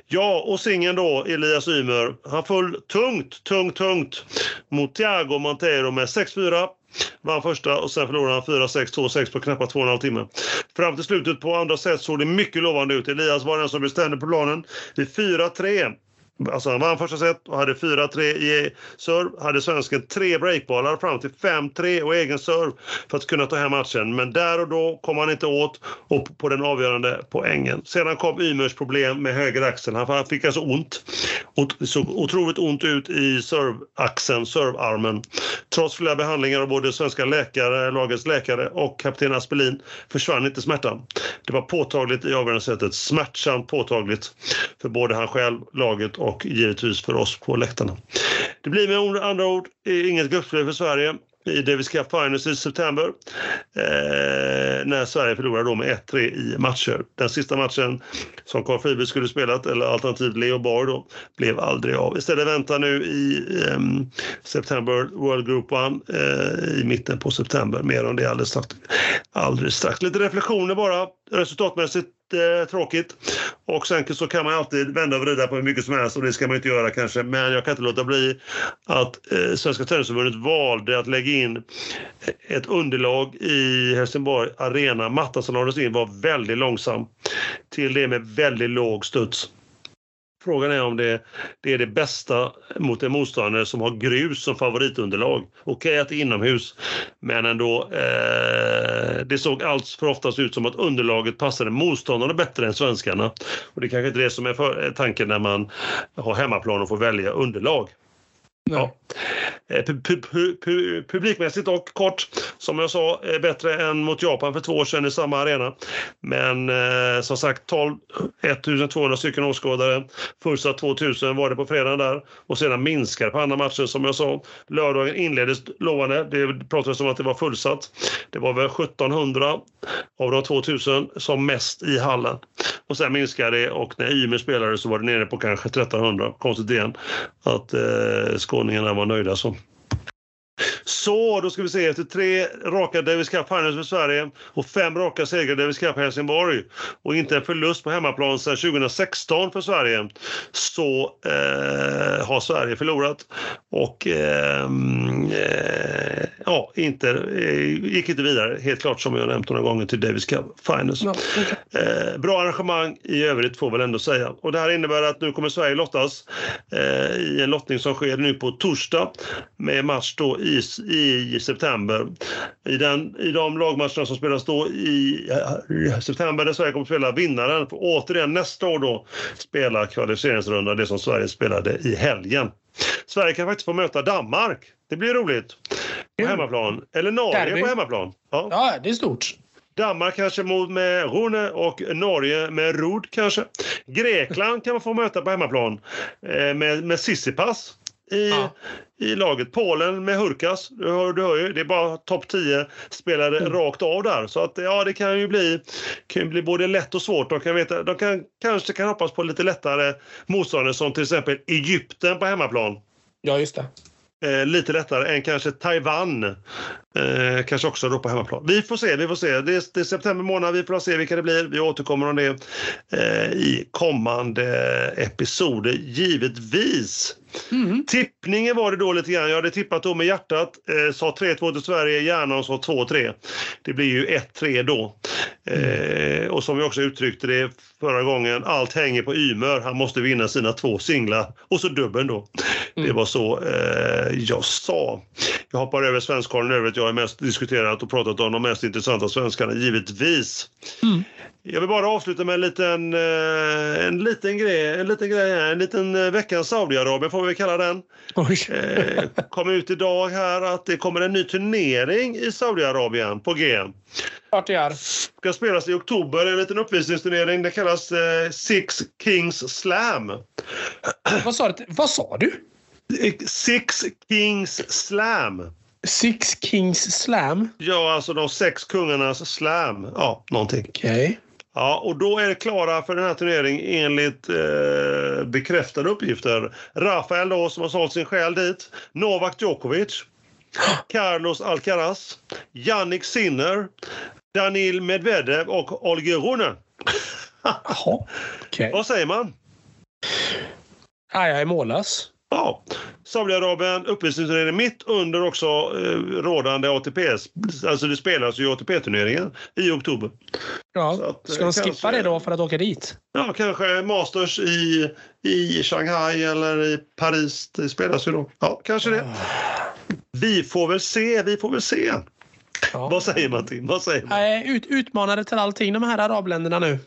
Ja, och singeln då, Elias Ymer, han föll tungt, tungt, tungt mot Thiago Monteiro med 6-4 Vann första och sen förlorade han 4-6, 2-6 på knappt två och en halv timme. Fram till slutet på andra set såg det mycket lovande ut. Elias var den som bestämde på planen vid 4-3. Alltså han vann första set och hade 4-3 i serve. Hade svensken tre breakbollar fram till 5-3 och egen serve för att kunna ta hem matchen. Men där och då kom han inte åt och på den avgörande poängen. Sedan kom Ymers problem med höger axel. Han fick alltså ont. Det såg otroligt ont ut i serveaxeln, servearmen. Trots flera behandlingar av både svenska läkare, lagets läkare och kapten Aspelin försvann inte smärtan. Det var påtagligt i avgörande sättet. Smärtsamt påtagligt för både han själv, laget och och givetvis för oss på läktarna. Det blir med andra ord inget gruppspel för Sverige i Davis Cup Finals i september eh, när Sverige förlorar då med 1-3 i matcher. Den sista matchen som Carl Friberg skulle spelat, eller alternativt Leo Bar då, blev aldrig av. Istället väntar nu i eh, september World Group 1 eh, i mitten på september. Mer om det alldeles strax. Alldeles strax. Lite reflektioner bara resultatmässigt eh, tråkigt. Och sen så kan man alltid vända och vrida på hur mycket som helst och det ska man inte göra kanske. Men jag kan inte låta bli att eh, Svenska Tennisförbundet valde att lägga in ett underlag i Helsingborg Arena. Mattan som lades in var väldigt långsam till det med väldigt låg studs. Frågan är om det, det är det bästa mot en motståndare som har grus som favoritunderlag. Okej okay, att det är inomhus, men ändå. Eh, det såg allt för oftast ut som att underlaget passade motståndarna bättre än svenskarna. Och det kanske inte är det som är för, eh, tanken när man har hemmaplan och får välja underlag. Ja. Eh, publikmässigt och kort, som jag sa, eh, bättre än mot Japan för två år sedan i samma arena. Men eh, som sagt, 12, 1200 stycken åskådare. Första 2000 var det på fredagen där och sedan minskar på andra matcher som jag sa. Lördagen inleddes lovande. Det pratades om att det var fullsatt. Det var väl 1700 av de 2000 som mest i hallen. Och sen minskade det och när Ymer spelade så var det nere på kanske 1300. Konstigt igen att eh, skåningarna var nöjda så. Så, då ska vi se. Efter tre raka Davis Cup Finals för Sverige och fem raka segrar Davis Cup Helsingborg och inte en förlust på hemmaplan sedan 2016 för Sverige så eh, har Sverige förlorat och ehm, eh, ja, inte, eh, gick inte vidare helt klart som jag nämnt några gånger till Davis Cup Finals. Ja, okay. Eh, bra arrangemang i övrigt får väl ändå säga. Och det här innebär att nu kommer Sverige lottas eh, i en lottning som sker nu på torsdag med match då i i september. I, den, I de lagmatcherna som spelas då i, september där Sverige kommer att spela vinnaren får återigen nästa år då spela kvalificeringsrunda, det som Sverige spelade i helgen. Sverige kan faktiskt få möta Danmark. Det blir roligt. På hemmaplan. Eller Norge Derby. på hemmaplan. Ja. ja, det är stort. Danmark kanske med Rune och Norge med Rud kanske. Grekland kan man få möta på hemmaplan eh, med, med Sissipas i, ja. i laget. Polen med Hurkas, du hör, du hör ju, det är bara topp 10 spelare mm. rakt av där. Så att ja, det kan ju bli, kan bli både lätt och svårt. De, kan veta, de kan, kanske kan hoppas på lite lättare motståndare som till exempel Egypten på hemmaplan. Ja, just det. Eh, lite lättare än kanske Taiwan. Eh, kanske också då på hemmaplan. Vi får se, vi får se. Det är, det är, september månad, vi får se vilka det blir. Vi återkommer om det eh, i kommande episoder, givetvis. Mm. Tippningen var det då lite grann. Jag hade tippat då med hjärtat. Eh, sa 3-2 till Sverige, hjärnan sa 2-3. Det blir ju 1-3 då. Mm. Eh, och som vi också uttryckte det förra gången, allt hänger på Ymer. Han måste vinna sina två singlar. Och så dubbeln då. Mm. Det var så eh, jag sa. Jag hoppar över svenskkollen övrigt. Jag har mest diskuterat och pratat om de mest intressanta svenskarna, givetvis. Mm. Jag vill bara avsluta med en liten, eh, en liten grej, en liten grej här, en liten eh, veckans Saudiarabien får vi kalla den. Eh, kom ut idag här att det kommer en ny turnering i Saudiarabien på G. Klart det. Ska spelas i oktober, en liten uppvisningsturnering. Det kallas Six Kings Slam. Vad sa du? Vad sa du? Six Kings Slam. Six Kings Slam? Ja, alltså de sex kungarnas slam. Ja, någonting. Okej. Okay. Ja, och då är det klara för den här turneringen enligt eh, bekräftade uppgifter. Rafael då, som har sålt sin själ dit. Novak Djokovic. Carlos Alcaraz. Jannik Sinner. Danil Medvedev och Olger Rune. Jaha, okay. Vad säger man? Ja, jag är mållös. Ja, Saudiarabien uppvisningsturnering mitt under också eh, rådande ATP. Alltså det spelas ju ATP-turneringen i oktober. Ja, att, ska de skippa kanske, det då för att åka dit? Ja, kanske Masters i, i Shanghai eller i Paris. Det spelas ju då. Ja, kanske det. Vi får väl se, vi får väl se. Ja. Vad säger man Tim? Vad säger man? Ut, utmanade till allting de här arabländerna nu.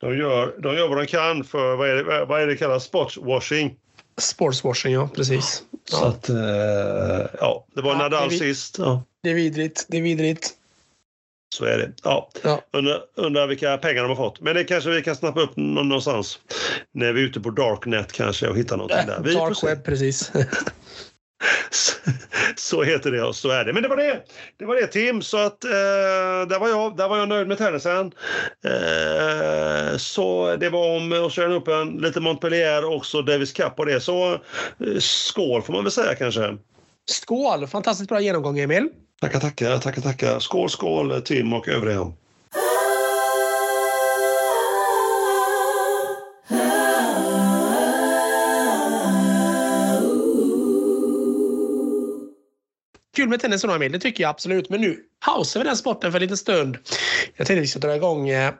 De gör, de gör vad de kan för, vad är det, vad är det kallas, sportswashing. Sportswashing, ja precis. Ja. Så att, eh, ja, det var ja, Nadal sist. Ja. Det är vidrigt. Det är vidrigt. Så är det. Ja. ja. Undrar, undrar vilka pengar de har fått. Men det kanske vi kan snappa upp någonstans. När vi är ute på Darknet kanske och hittar någonting där. Vi Dark web, precis. så heter det och så är det. Men det var det. Det var det Tim. Så att eh, där var jag. Där var jag nöjd med tennisen. Eh, så det var om Australian Open, lite Montpellier och så Davis Cup och det. Så eh, skål får man väl säga kanske. Skål! Fantastiskt bra genomgång Emil. Tackar, tackar, tackar, tackar. Skål, skål Tim och övriga. Kul med tennis och Emil, det tycker jag absolut. Men nu pausar vi den sporten för en liten stund. Jag tänkte att vi ska dra igång eh,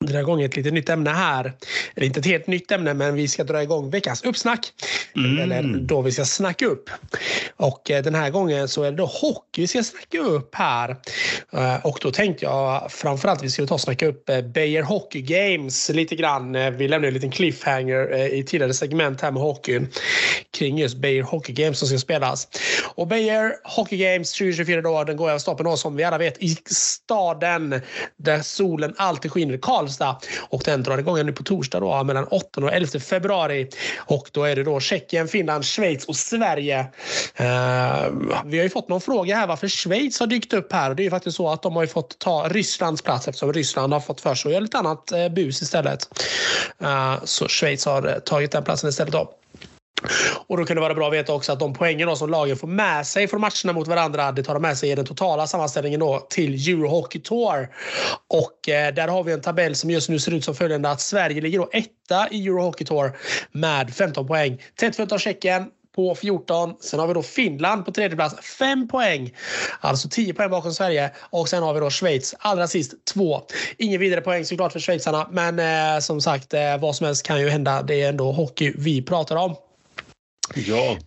dra igång ett lite nytt ämne här. är inte ett helt nytt ämne, men vi ska dra igång veckans uppsnack. Mm. Eller då vi ska snacka upp. Och eh, den här gången så är det då hockey vi ska snacka upp här. Eh, och då tänkte jag framförallt att vi skulle ta och snacka upp eh, Beijer Hockey Games lite grann. Vi lämnade en liten cliffhanger i tidigare segment här med hockeyn kring just Beijer Hockey Games som ska spelas. Och Beijer Hockey Games 2024 då, den går av stapeln då som vi alla vet i staden där solen alltid skiner, Karlstad. Och den drar igång nu på torsdag då mellan 8 och 11 februari. Och då är det då Tjeckien, Finland, Schweiz och Sverige. Uh, vi har ju fått någon fråga här varför Schweiz har dykt upp här. Det är ju faktiskt så att de har ju fått ta Rysslands plats eftersom Ryssland har fått för sig att göra lite annat eh, bus istället. Uh, så Schweiz har tagit den platsen istället då. Och då kan det vara bra att veta också att de poängen som lagen får med sig från matcherna mot varandra, det tar de med sig i den totala sammanställningen då till Eurohockey Tour. Och eh, där har vi en tabell som just nu ser ut som följande att Sverige ligger då etta i Eurohockey Tour med 15 poäng. Tätt följt av Tjeckien på 14. Sen har vi då Finland på tredje plats, 5 poäng. Alltså 10 poäng bakom Sverige. Och sen har vi då Schweiz allra sist 2. Ingen vidare poäng såklart för schweizarna, men eh, som sagt, eh, vad som helst kan ju hända. Det är ändå hockey vi pratar om. Ja.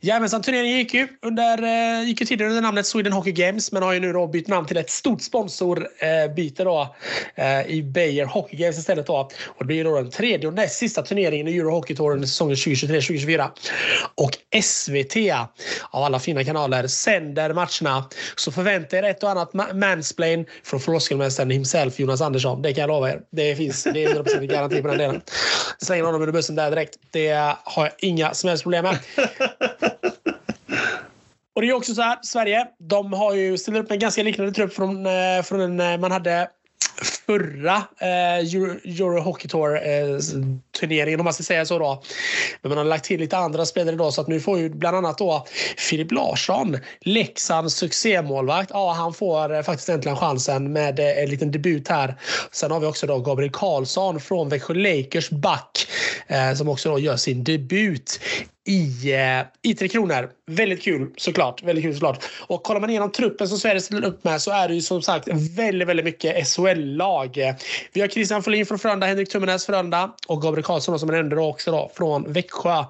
Jajamensan, turneringen gick ju, under, eh, gick ju tidigare under namnet Sweden Hockey Games men har ju nu då bytt namn till ett stort sponsorbyte då eh, i Beijer Hockey Games istället då. Och det blir då den tredje och näst sista turneringen i Euro Hockey Tour under säsongen 2023-2024. Och SVT av alla fina kanaler sänder matcherna. Så förvänta er ett och annat mansplain från floskelmästaren himself Jonas Andersson. Det kan jag lova er. Det finns, det är 100% garanti på den delen. Slänger honom under bussen där direkt. Det har jag inga som helst problem med. Och det är också så här, Sverige, de har ju ställt upp en ganska liknande trupp från, eh, från den eh, man hade förra eh, Euro, Euro Hockey Tour eh, turneringen om man ska säga så då. Men man har lagt till lite andra spelare idag så att nu får ju bland annat då Filip Larsson, Leksands succémålvakt. Ja, han får eh, faktiskt äntligen chansen med eh, en liten debut här. Sen har vi också då Gabriel Karlsson från Växjö Lakers back eh, som också då gör sin debut i, eh, i Tre Kronor. Väldigt kul såklart. Väldigt kul såklart. Och kollar man igenom truppen som Sverige ställer upp med så är det ju som sagt väldigt, väldigt mycket SHL-lag. Vi har Christian Folin från Frölunda, Henrik Tummenäs Frölunda och Gabriel Karlsson som nämnde också då, från Växjö.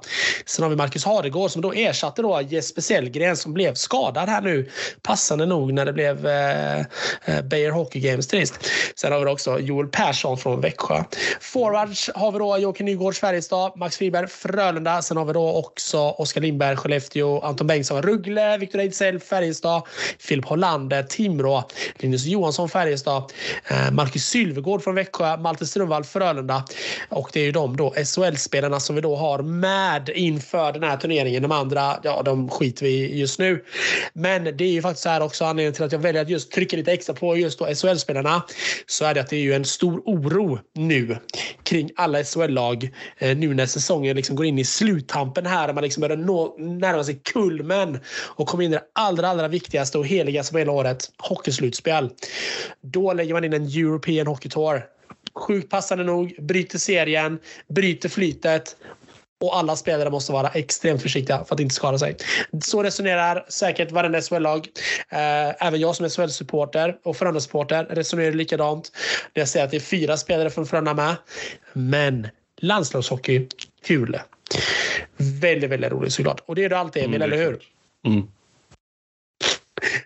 Sen har vi Marcus Hardegård som då ersatte då Jesper Sellgren som blev skadad här nu. Passande nog när det blev eh, eh Beijer Hockey Games trist. Sen har vi också Joel Persson från Växjö. Forwards har vi då Joakim Nygård Färjestad, Max Friberg Frölunda. Sen har vi då också Oskar Lindberg Skellefteå, Anton Bengtsson Ruggle, Viktor Ejdsell Färjestad, Filip Hollander Timrå, Linus Johansson Färjestad, eh, Marcus Sylvegård från Växjö, Malte Strömvall Frölunda. Och det är ju de då SHL-spelarna som vi då har med inför den här turneringen. De andra, ja, de skiter vi just nu. Men det är ju faktiskt så här också anledningen till att jag väljer att just trycka lite extra på just då SHL-spelarna. Så är det att det är ju en stor oro nu kring alla SHL-lag eh, nu när säsongen liksom går in i sluttampen här här man liksom börjar nå, närma sig kulmen och kommer in i det allra, allra viktigaste och heligaste på hela året. Hockeyslutspel. Då lägger man in en European Hockey Tour. Sjukt passande nog, bryter serien, bryter flytet och alla spelare måste vara extremt försiktiga för att inte skada sig. Så resonerar säkert varenda SHL-lag. Eh, även jag som är SHL-supporter och Frölunda-supporter resonerar likadant. När jag säger att det är fyra spelare från Frölunda med. Men landslagshockey, kul. Väldigt, väldigt roligt såklart. Och det är det alltid Emil, mm, eller hur? Mm.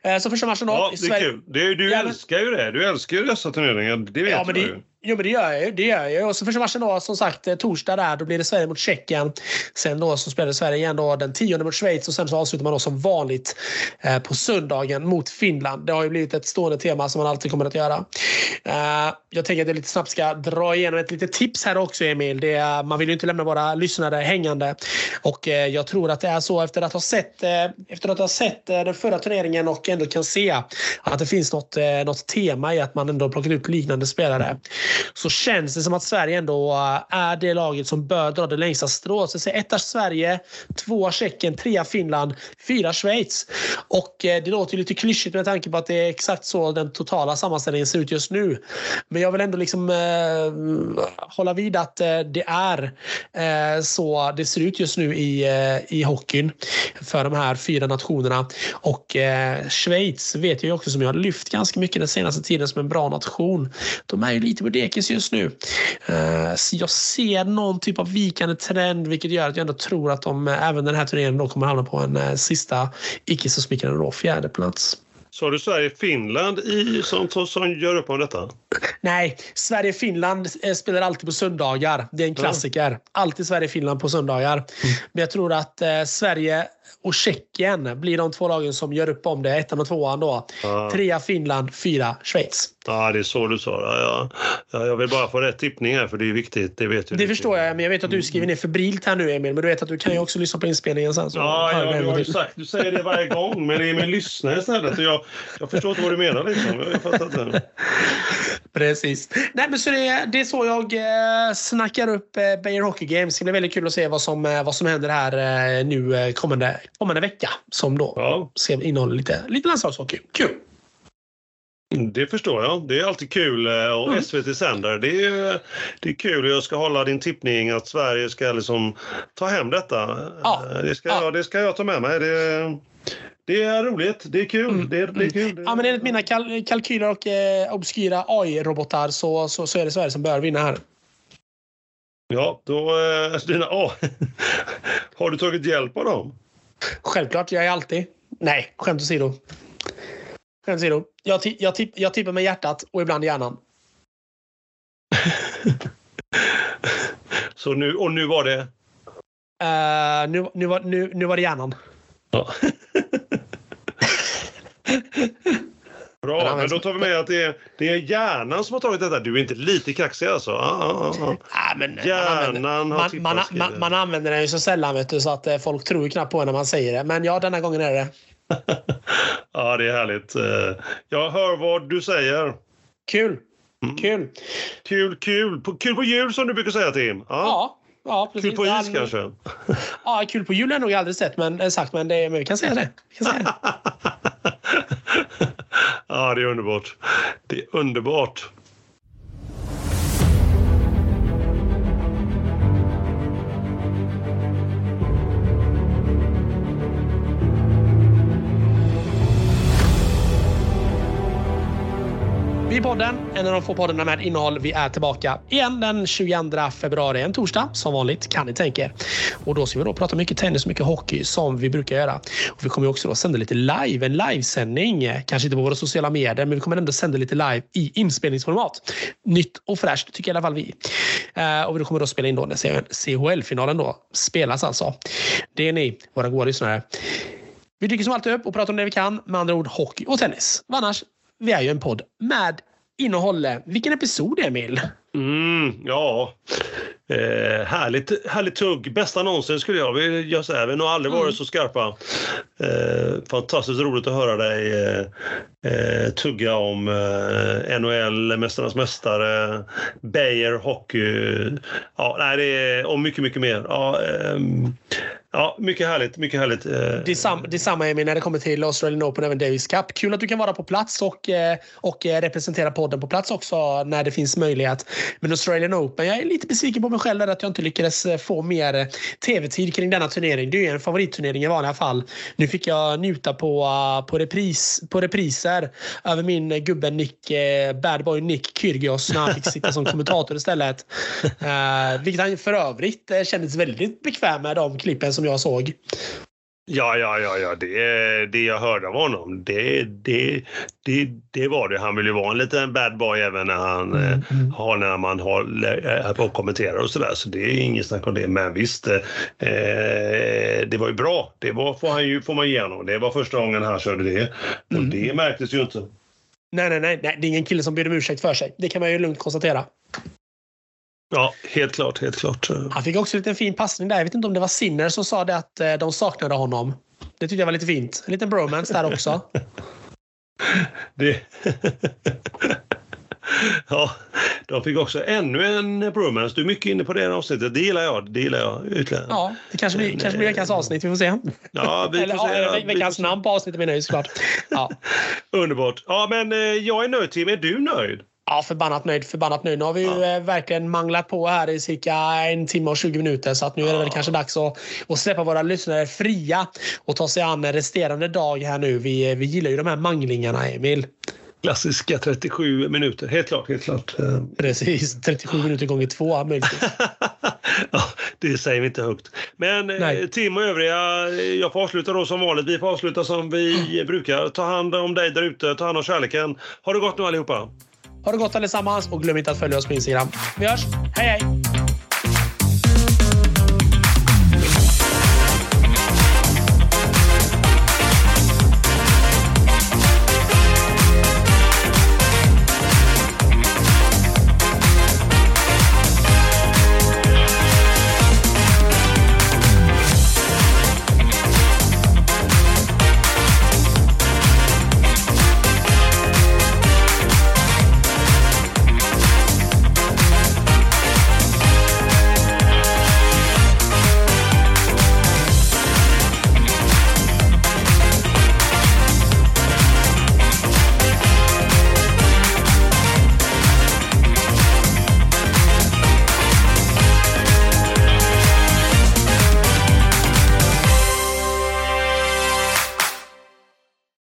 Eh, så första matchen då. Ja, det är kul. Det, du ja, älskar ju det. Du älskar ju dessa turneringar. Det vet ja, men ju. Jo, men det gör jag ju. Det gör jag. Och så första matchen då, som sagt, eh, torsdag där, då blir det Sverige mot Tjeckien. Sen då så spelar Sverige igen då den 10 mot Schweiz och sen så avslutar man då som vanligt eh, på söndagen mot Finland. Det har ju blivit ett stående tema som man alltid kommer att göra. Eh, jag tänker att jag lite snabbt ska dra igenom ett litet tips här också, Emil. Det är, man vill ju inte lämna våra lyssnare hängande. Och eh, jag tror att det är så efter att ha sett, eh, efter att ha sett eh, den förra turneringen och ändå kan se att det finns något, eh, något tema i att man ändå plockat ut liknande spelare så känns det som att Sverige ändå eh, är det laget som bör dra det längsta strået. Så etta Sverige, tvåa Tjeckien, trea Finland, fyra Schweiz. Och eh, det låter lite klyschigt med tanke på att det är exakt så den totala sammanställningen ser ut just nu. Men jag vill ändå liksom eh, hålla vid att eh, det är eh, så det ser ut just nu i, eh, i hockeyn för de här fyra nationerna. Och Schweiz vet jag också som jag har lyft ganska mycket den senaste tiden som en bra nation. De är ju lite på det Ekis just nu. Eh, jag ser någon typ av vikande trend vilket gör att jag ändå tror att de även den här turneringen då kommer hamna på en sista icke så smickrande fjärde plats. Så har du Sverige-Finland som, som gör upp om detta? Nej, Sverige-Finland spelar alltid på söndagar. Det är en klassiker. Alltid Sverige-Finland på söndagar. Mm. Men jag tror att eh, Sverige och Tjeckien blir de två lagen som gör upp om det. Ettan och tvåan då. Ja. Trea Finland, fyra Schweiz. Ja, det är så du sa. Ja, ja. jag vill bara få rätt tippning här för det är viktigt. Det vet. Det förstår jag, men jag vet att du skriver ner febrilt här nu Emil. Men du vet att du kan ju också lyssna på inspelningen sen. Så ja, ja du har ju sagt, du säger det varje gång. Men Emil lyssnar istället. Jag, jag förstår inte vad du menar liksom. Jag fattar inte. Precis. Nej, men så det, det är så jag eh, snackar upp eh, Beijer Hockey Games. Det blir väldigt kul att se vad som, eh, vad som händer här eh, nu eh, kommande, kommande vecka. Som då ja. innehåller lite, lite landslagshockey. Kul! Det förstår jag. Det är alltid kul. Eh, och mm. SVT sänder. Det är, det är kul. Jag ska hålla din tippning att Sverige ska liksom ta hem detta. Ja. Det, ska, ja. det ska jag ta med mig. Det, det är roligt. Det är kul. Mm. Det, är, det är kul. Ja, men enligt mina kal kalkyler och eh, obskyra AI-robotar så, så, så är det Sverige som bör vinna här. Ja, då... Eh, alltså dina, oh. Har du tagit hjälp av dem? Självklart. Jag är alltid... Nej, skämt åsido. Skämt åsido. Jag, jag, tipp, jag tippar med hjärtat och ibland hjärnan. så nu, och nu var det? Uh, nu, nu, var, nu, nu var det hjärnan. Ja. Bra, men då tar vi med att det är, det är hjärnan som har tagit detta. Du är inte lite kaxig alltså? Ah, ah, ah. Ja, men, hjärnan man har man, man, man, man, använder den ju så sällan vet du, så att eh, folk tror knappt på när man säger det. Men ja, denna gången är det. ja, det är härligt. Eh, jag hör vad du säger. Kul. Mm. Kul. Kul, kul. Kul på jul som du brukar säga Tim. Ja. ja. Ja, precis. Kul på is kanske? Ja, kul på jul har jag nog aldrig sett, men, sagt, men, det, men vi kan säga det. Vi kan säga det. ja, det är underbart. Det är underbart. Vi är podden, en av de få poddarna med innehåll. Vi är tillbaka igen den 22 februari, en torsdag som vanligt kan ni tänka er. Och då ska vi då prata mycket tennis och mycket hockey som vi brukar göra. Och vi kommer också då sända lite live, en livesändning. Kanske inte på våra sociala medier, men vi kommer ändå sända lite live i inspelningsformat. Nytt och fräscht tycker i alla fall vi. Eh, och vi kommer då spela in då när CHL-finalen då spelas alltså. Det är ni, våra goda lyssnare. Vi dyker som alltid upp och pratar om det vi kan, med andra ord hockey och tennis. Annars vi är ju en podd med innehåll. Vilken episod, Emil? Mm, ja, eh, härligt, härligt tugg. Bästa någonsin skulle jag vilja säga. Vi har nog aldrig varit mm. så skarpa. Eh, fantastiskt roligt att höra dig eh, eh tugga om eh, NHL, Mästarnas Mästare, Beijer Hockey. Ja, nej, det är, och mycket, mycket mer. Ja, ehm, Ja, mycket härligt. Mycket härligt. Eh. Detsamma, detsamma Emil när det kommer till Australian Open även Davis Cup. Kul att du kan vara på plats och, eh, och eh, representera podden på plats också när det finns möjlighet. Men Australian Open, jag är lite besviken på mig själv att jag inte lyckades få mer tv-tid kring denna turnering. Det är ju en favoritturnering i vanliga fall. Nu fick jag njuta på, på, repris, på repriser över min gubbe Nick, bad boy Nick Kyrgios när han fick sitta som kommentator istället. vilket han för övrigt kändes väldigt bekväm med de klippen som jag såg. Ja, ja, ja, ja. Det, det jag hörde av honom, det, det, det, det var det. Han vill ju vara en liten bad boy även när, han, mm, eh, mm. har, när man har, på och kommenterar och sådär. Så det är inget snack om det. Men visst, eh, det var ju bra. Det var, får, han ju, får man ge honom. Det var första gången han körde det. Och mm. det märktes ju inte. Nej, nej, nej, nej. Det är ingen kille som ber om ursäkt för sig. Det kan man ju lugnt konstatera. Ja, helt klart. Helt klart. Han fick också en liten fin passning där. Jag vet inte om det var Sinner som sa det att eh, de saknade honom. Det tyckte jag var lite fint. En liten bromance där också. det... ja, de fick också ännu en bromance. Du är mycket inne på det avsnittet. Det gillar jag. Det gillar jag ytterligare. Ja, det kanske blir, kanske blir veckans avsnitt. Vi får se. Ja, vi får Eller, se. Ja, veckans namn på avsnittet menar jag såklart. Ja. Underbart. Ja, men eh, jag är nöjd Tim. Är du nöjd? Ja, förbannat nöjd. Förbannat nöjd. Nu har vi ju ja. Eh, verkligen manglat på här i cirka en timme och 20 minuter. Så att nu är det väl kanske dags att, att släppa våra lyssnare fria och ta sig an resterande dag här nu. Vi, vi gillar ju de här manglingarna, Emil. Klassiska 37 minuter, helt klart. Helt klart. Precis, 37 minuter gånger två möjligtvis. ja, det säger vi inte högt. Men Nej. Tim och övriga, jag får avsluta då som vanligt. Vi får avsluta som vi brukar. Ta hand om dig där ute, ta hand om kärleken. Ha det gott nu allihopa! Ha det gott allesammans och glöm inte att följa oss på Instagram. Vi hörs! Hej hej!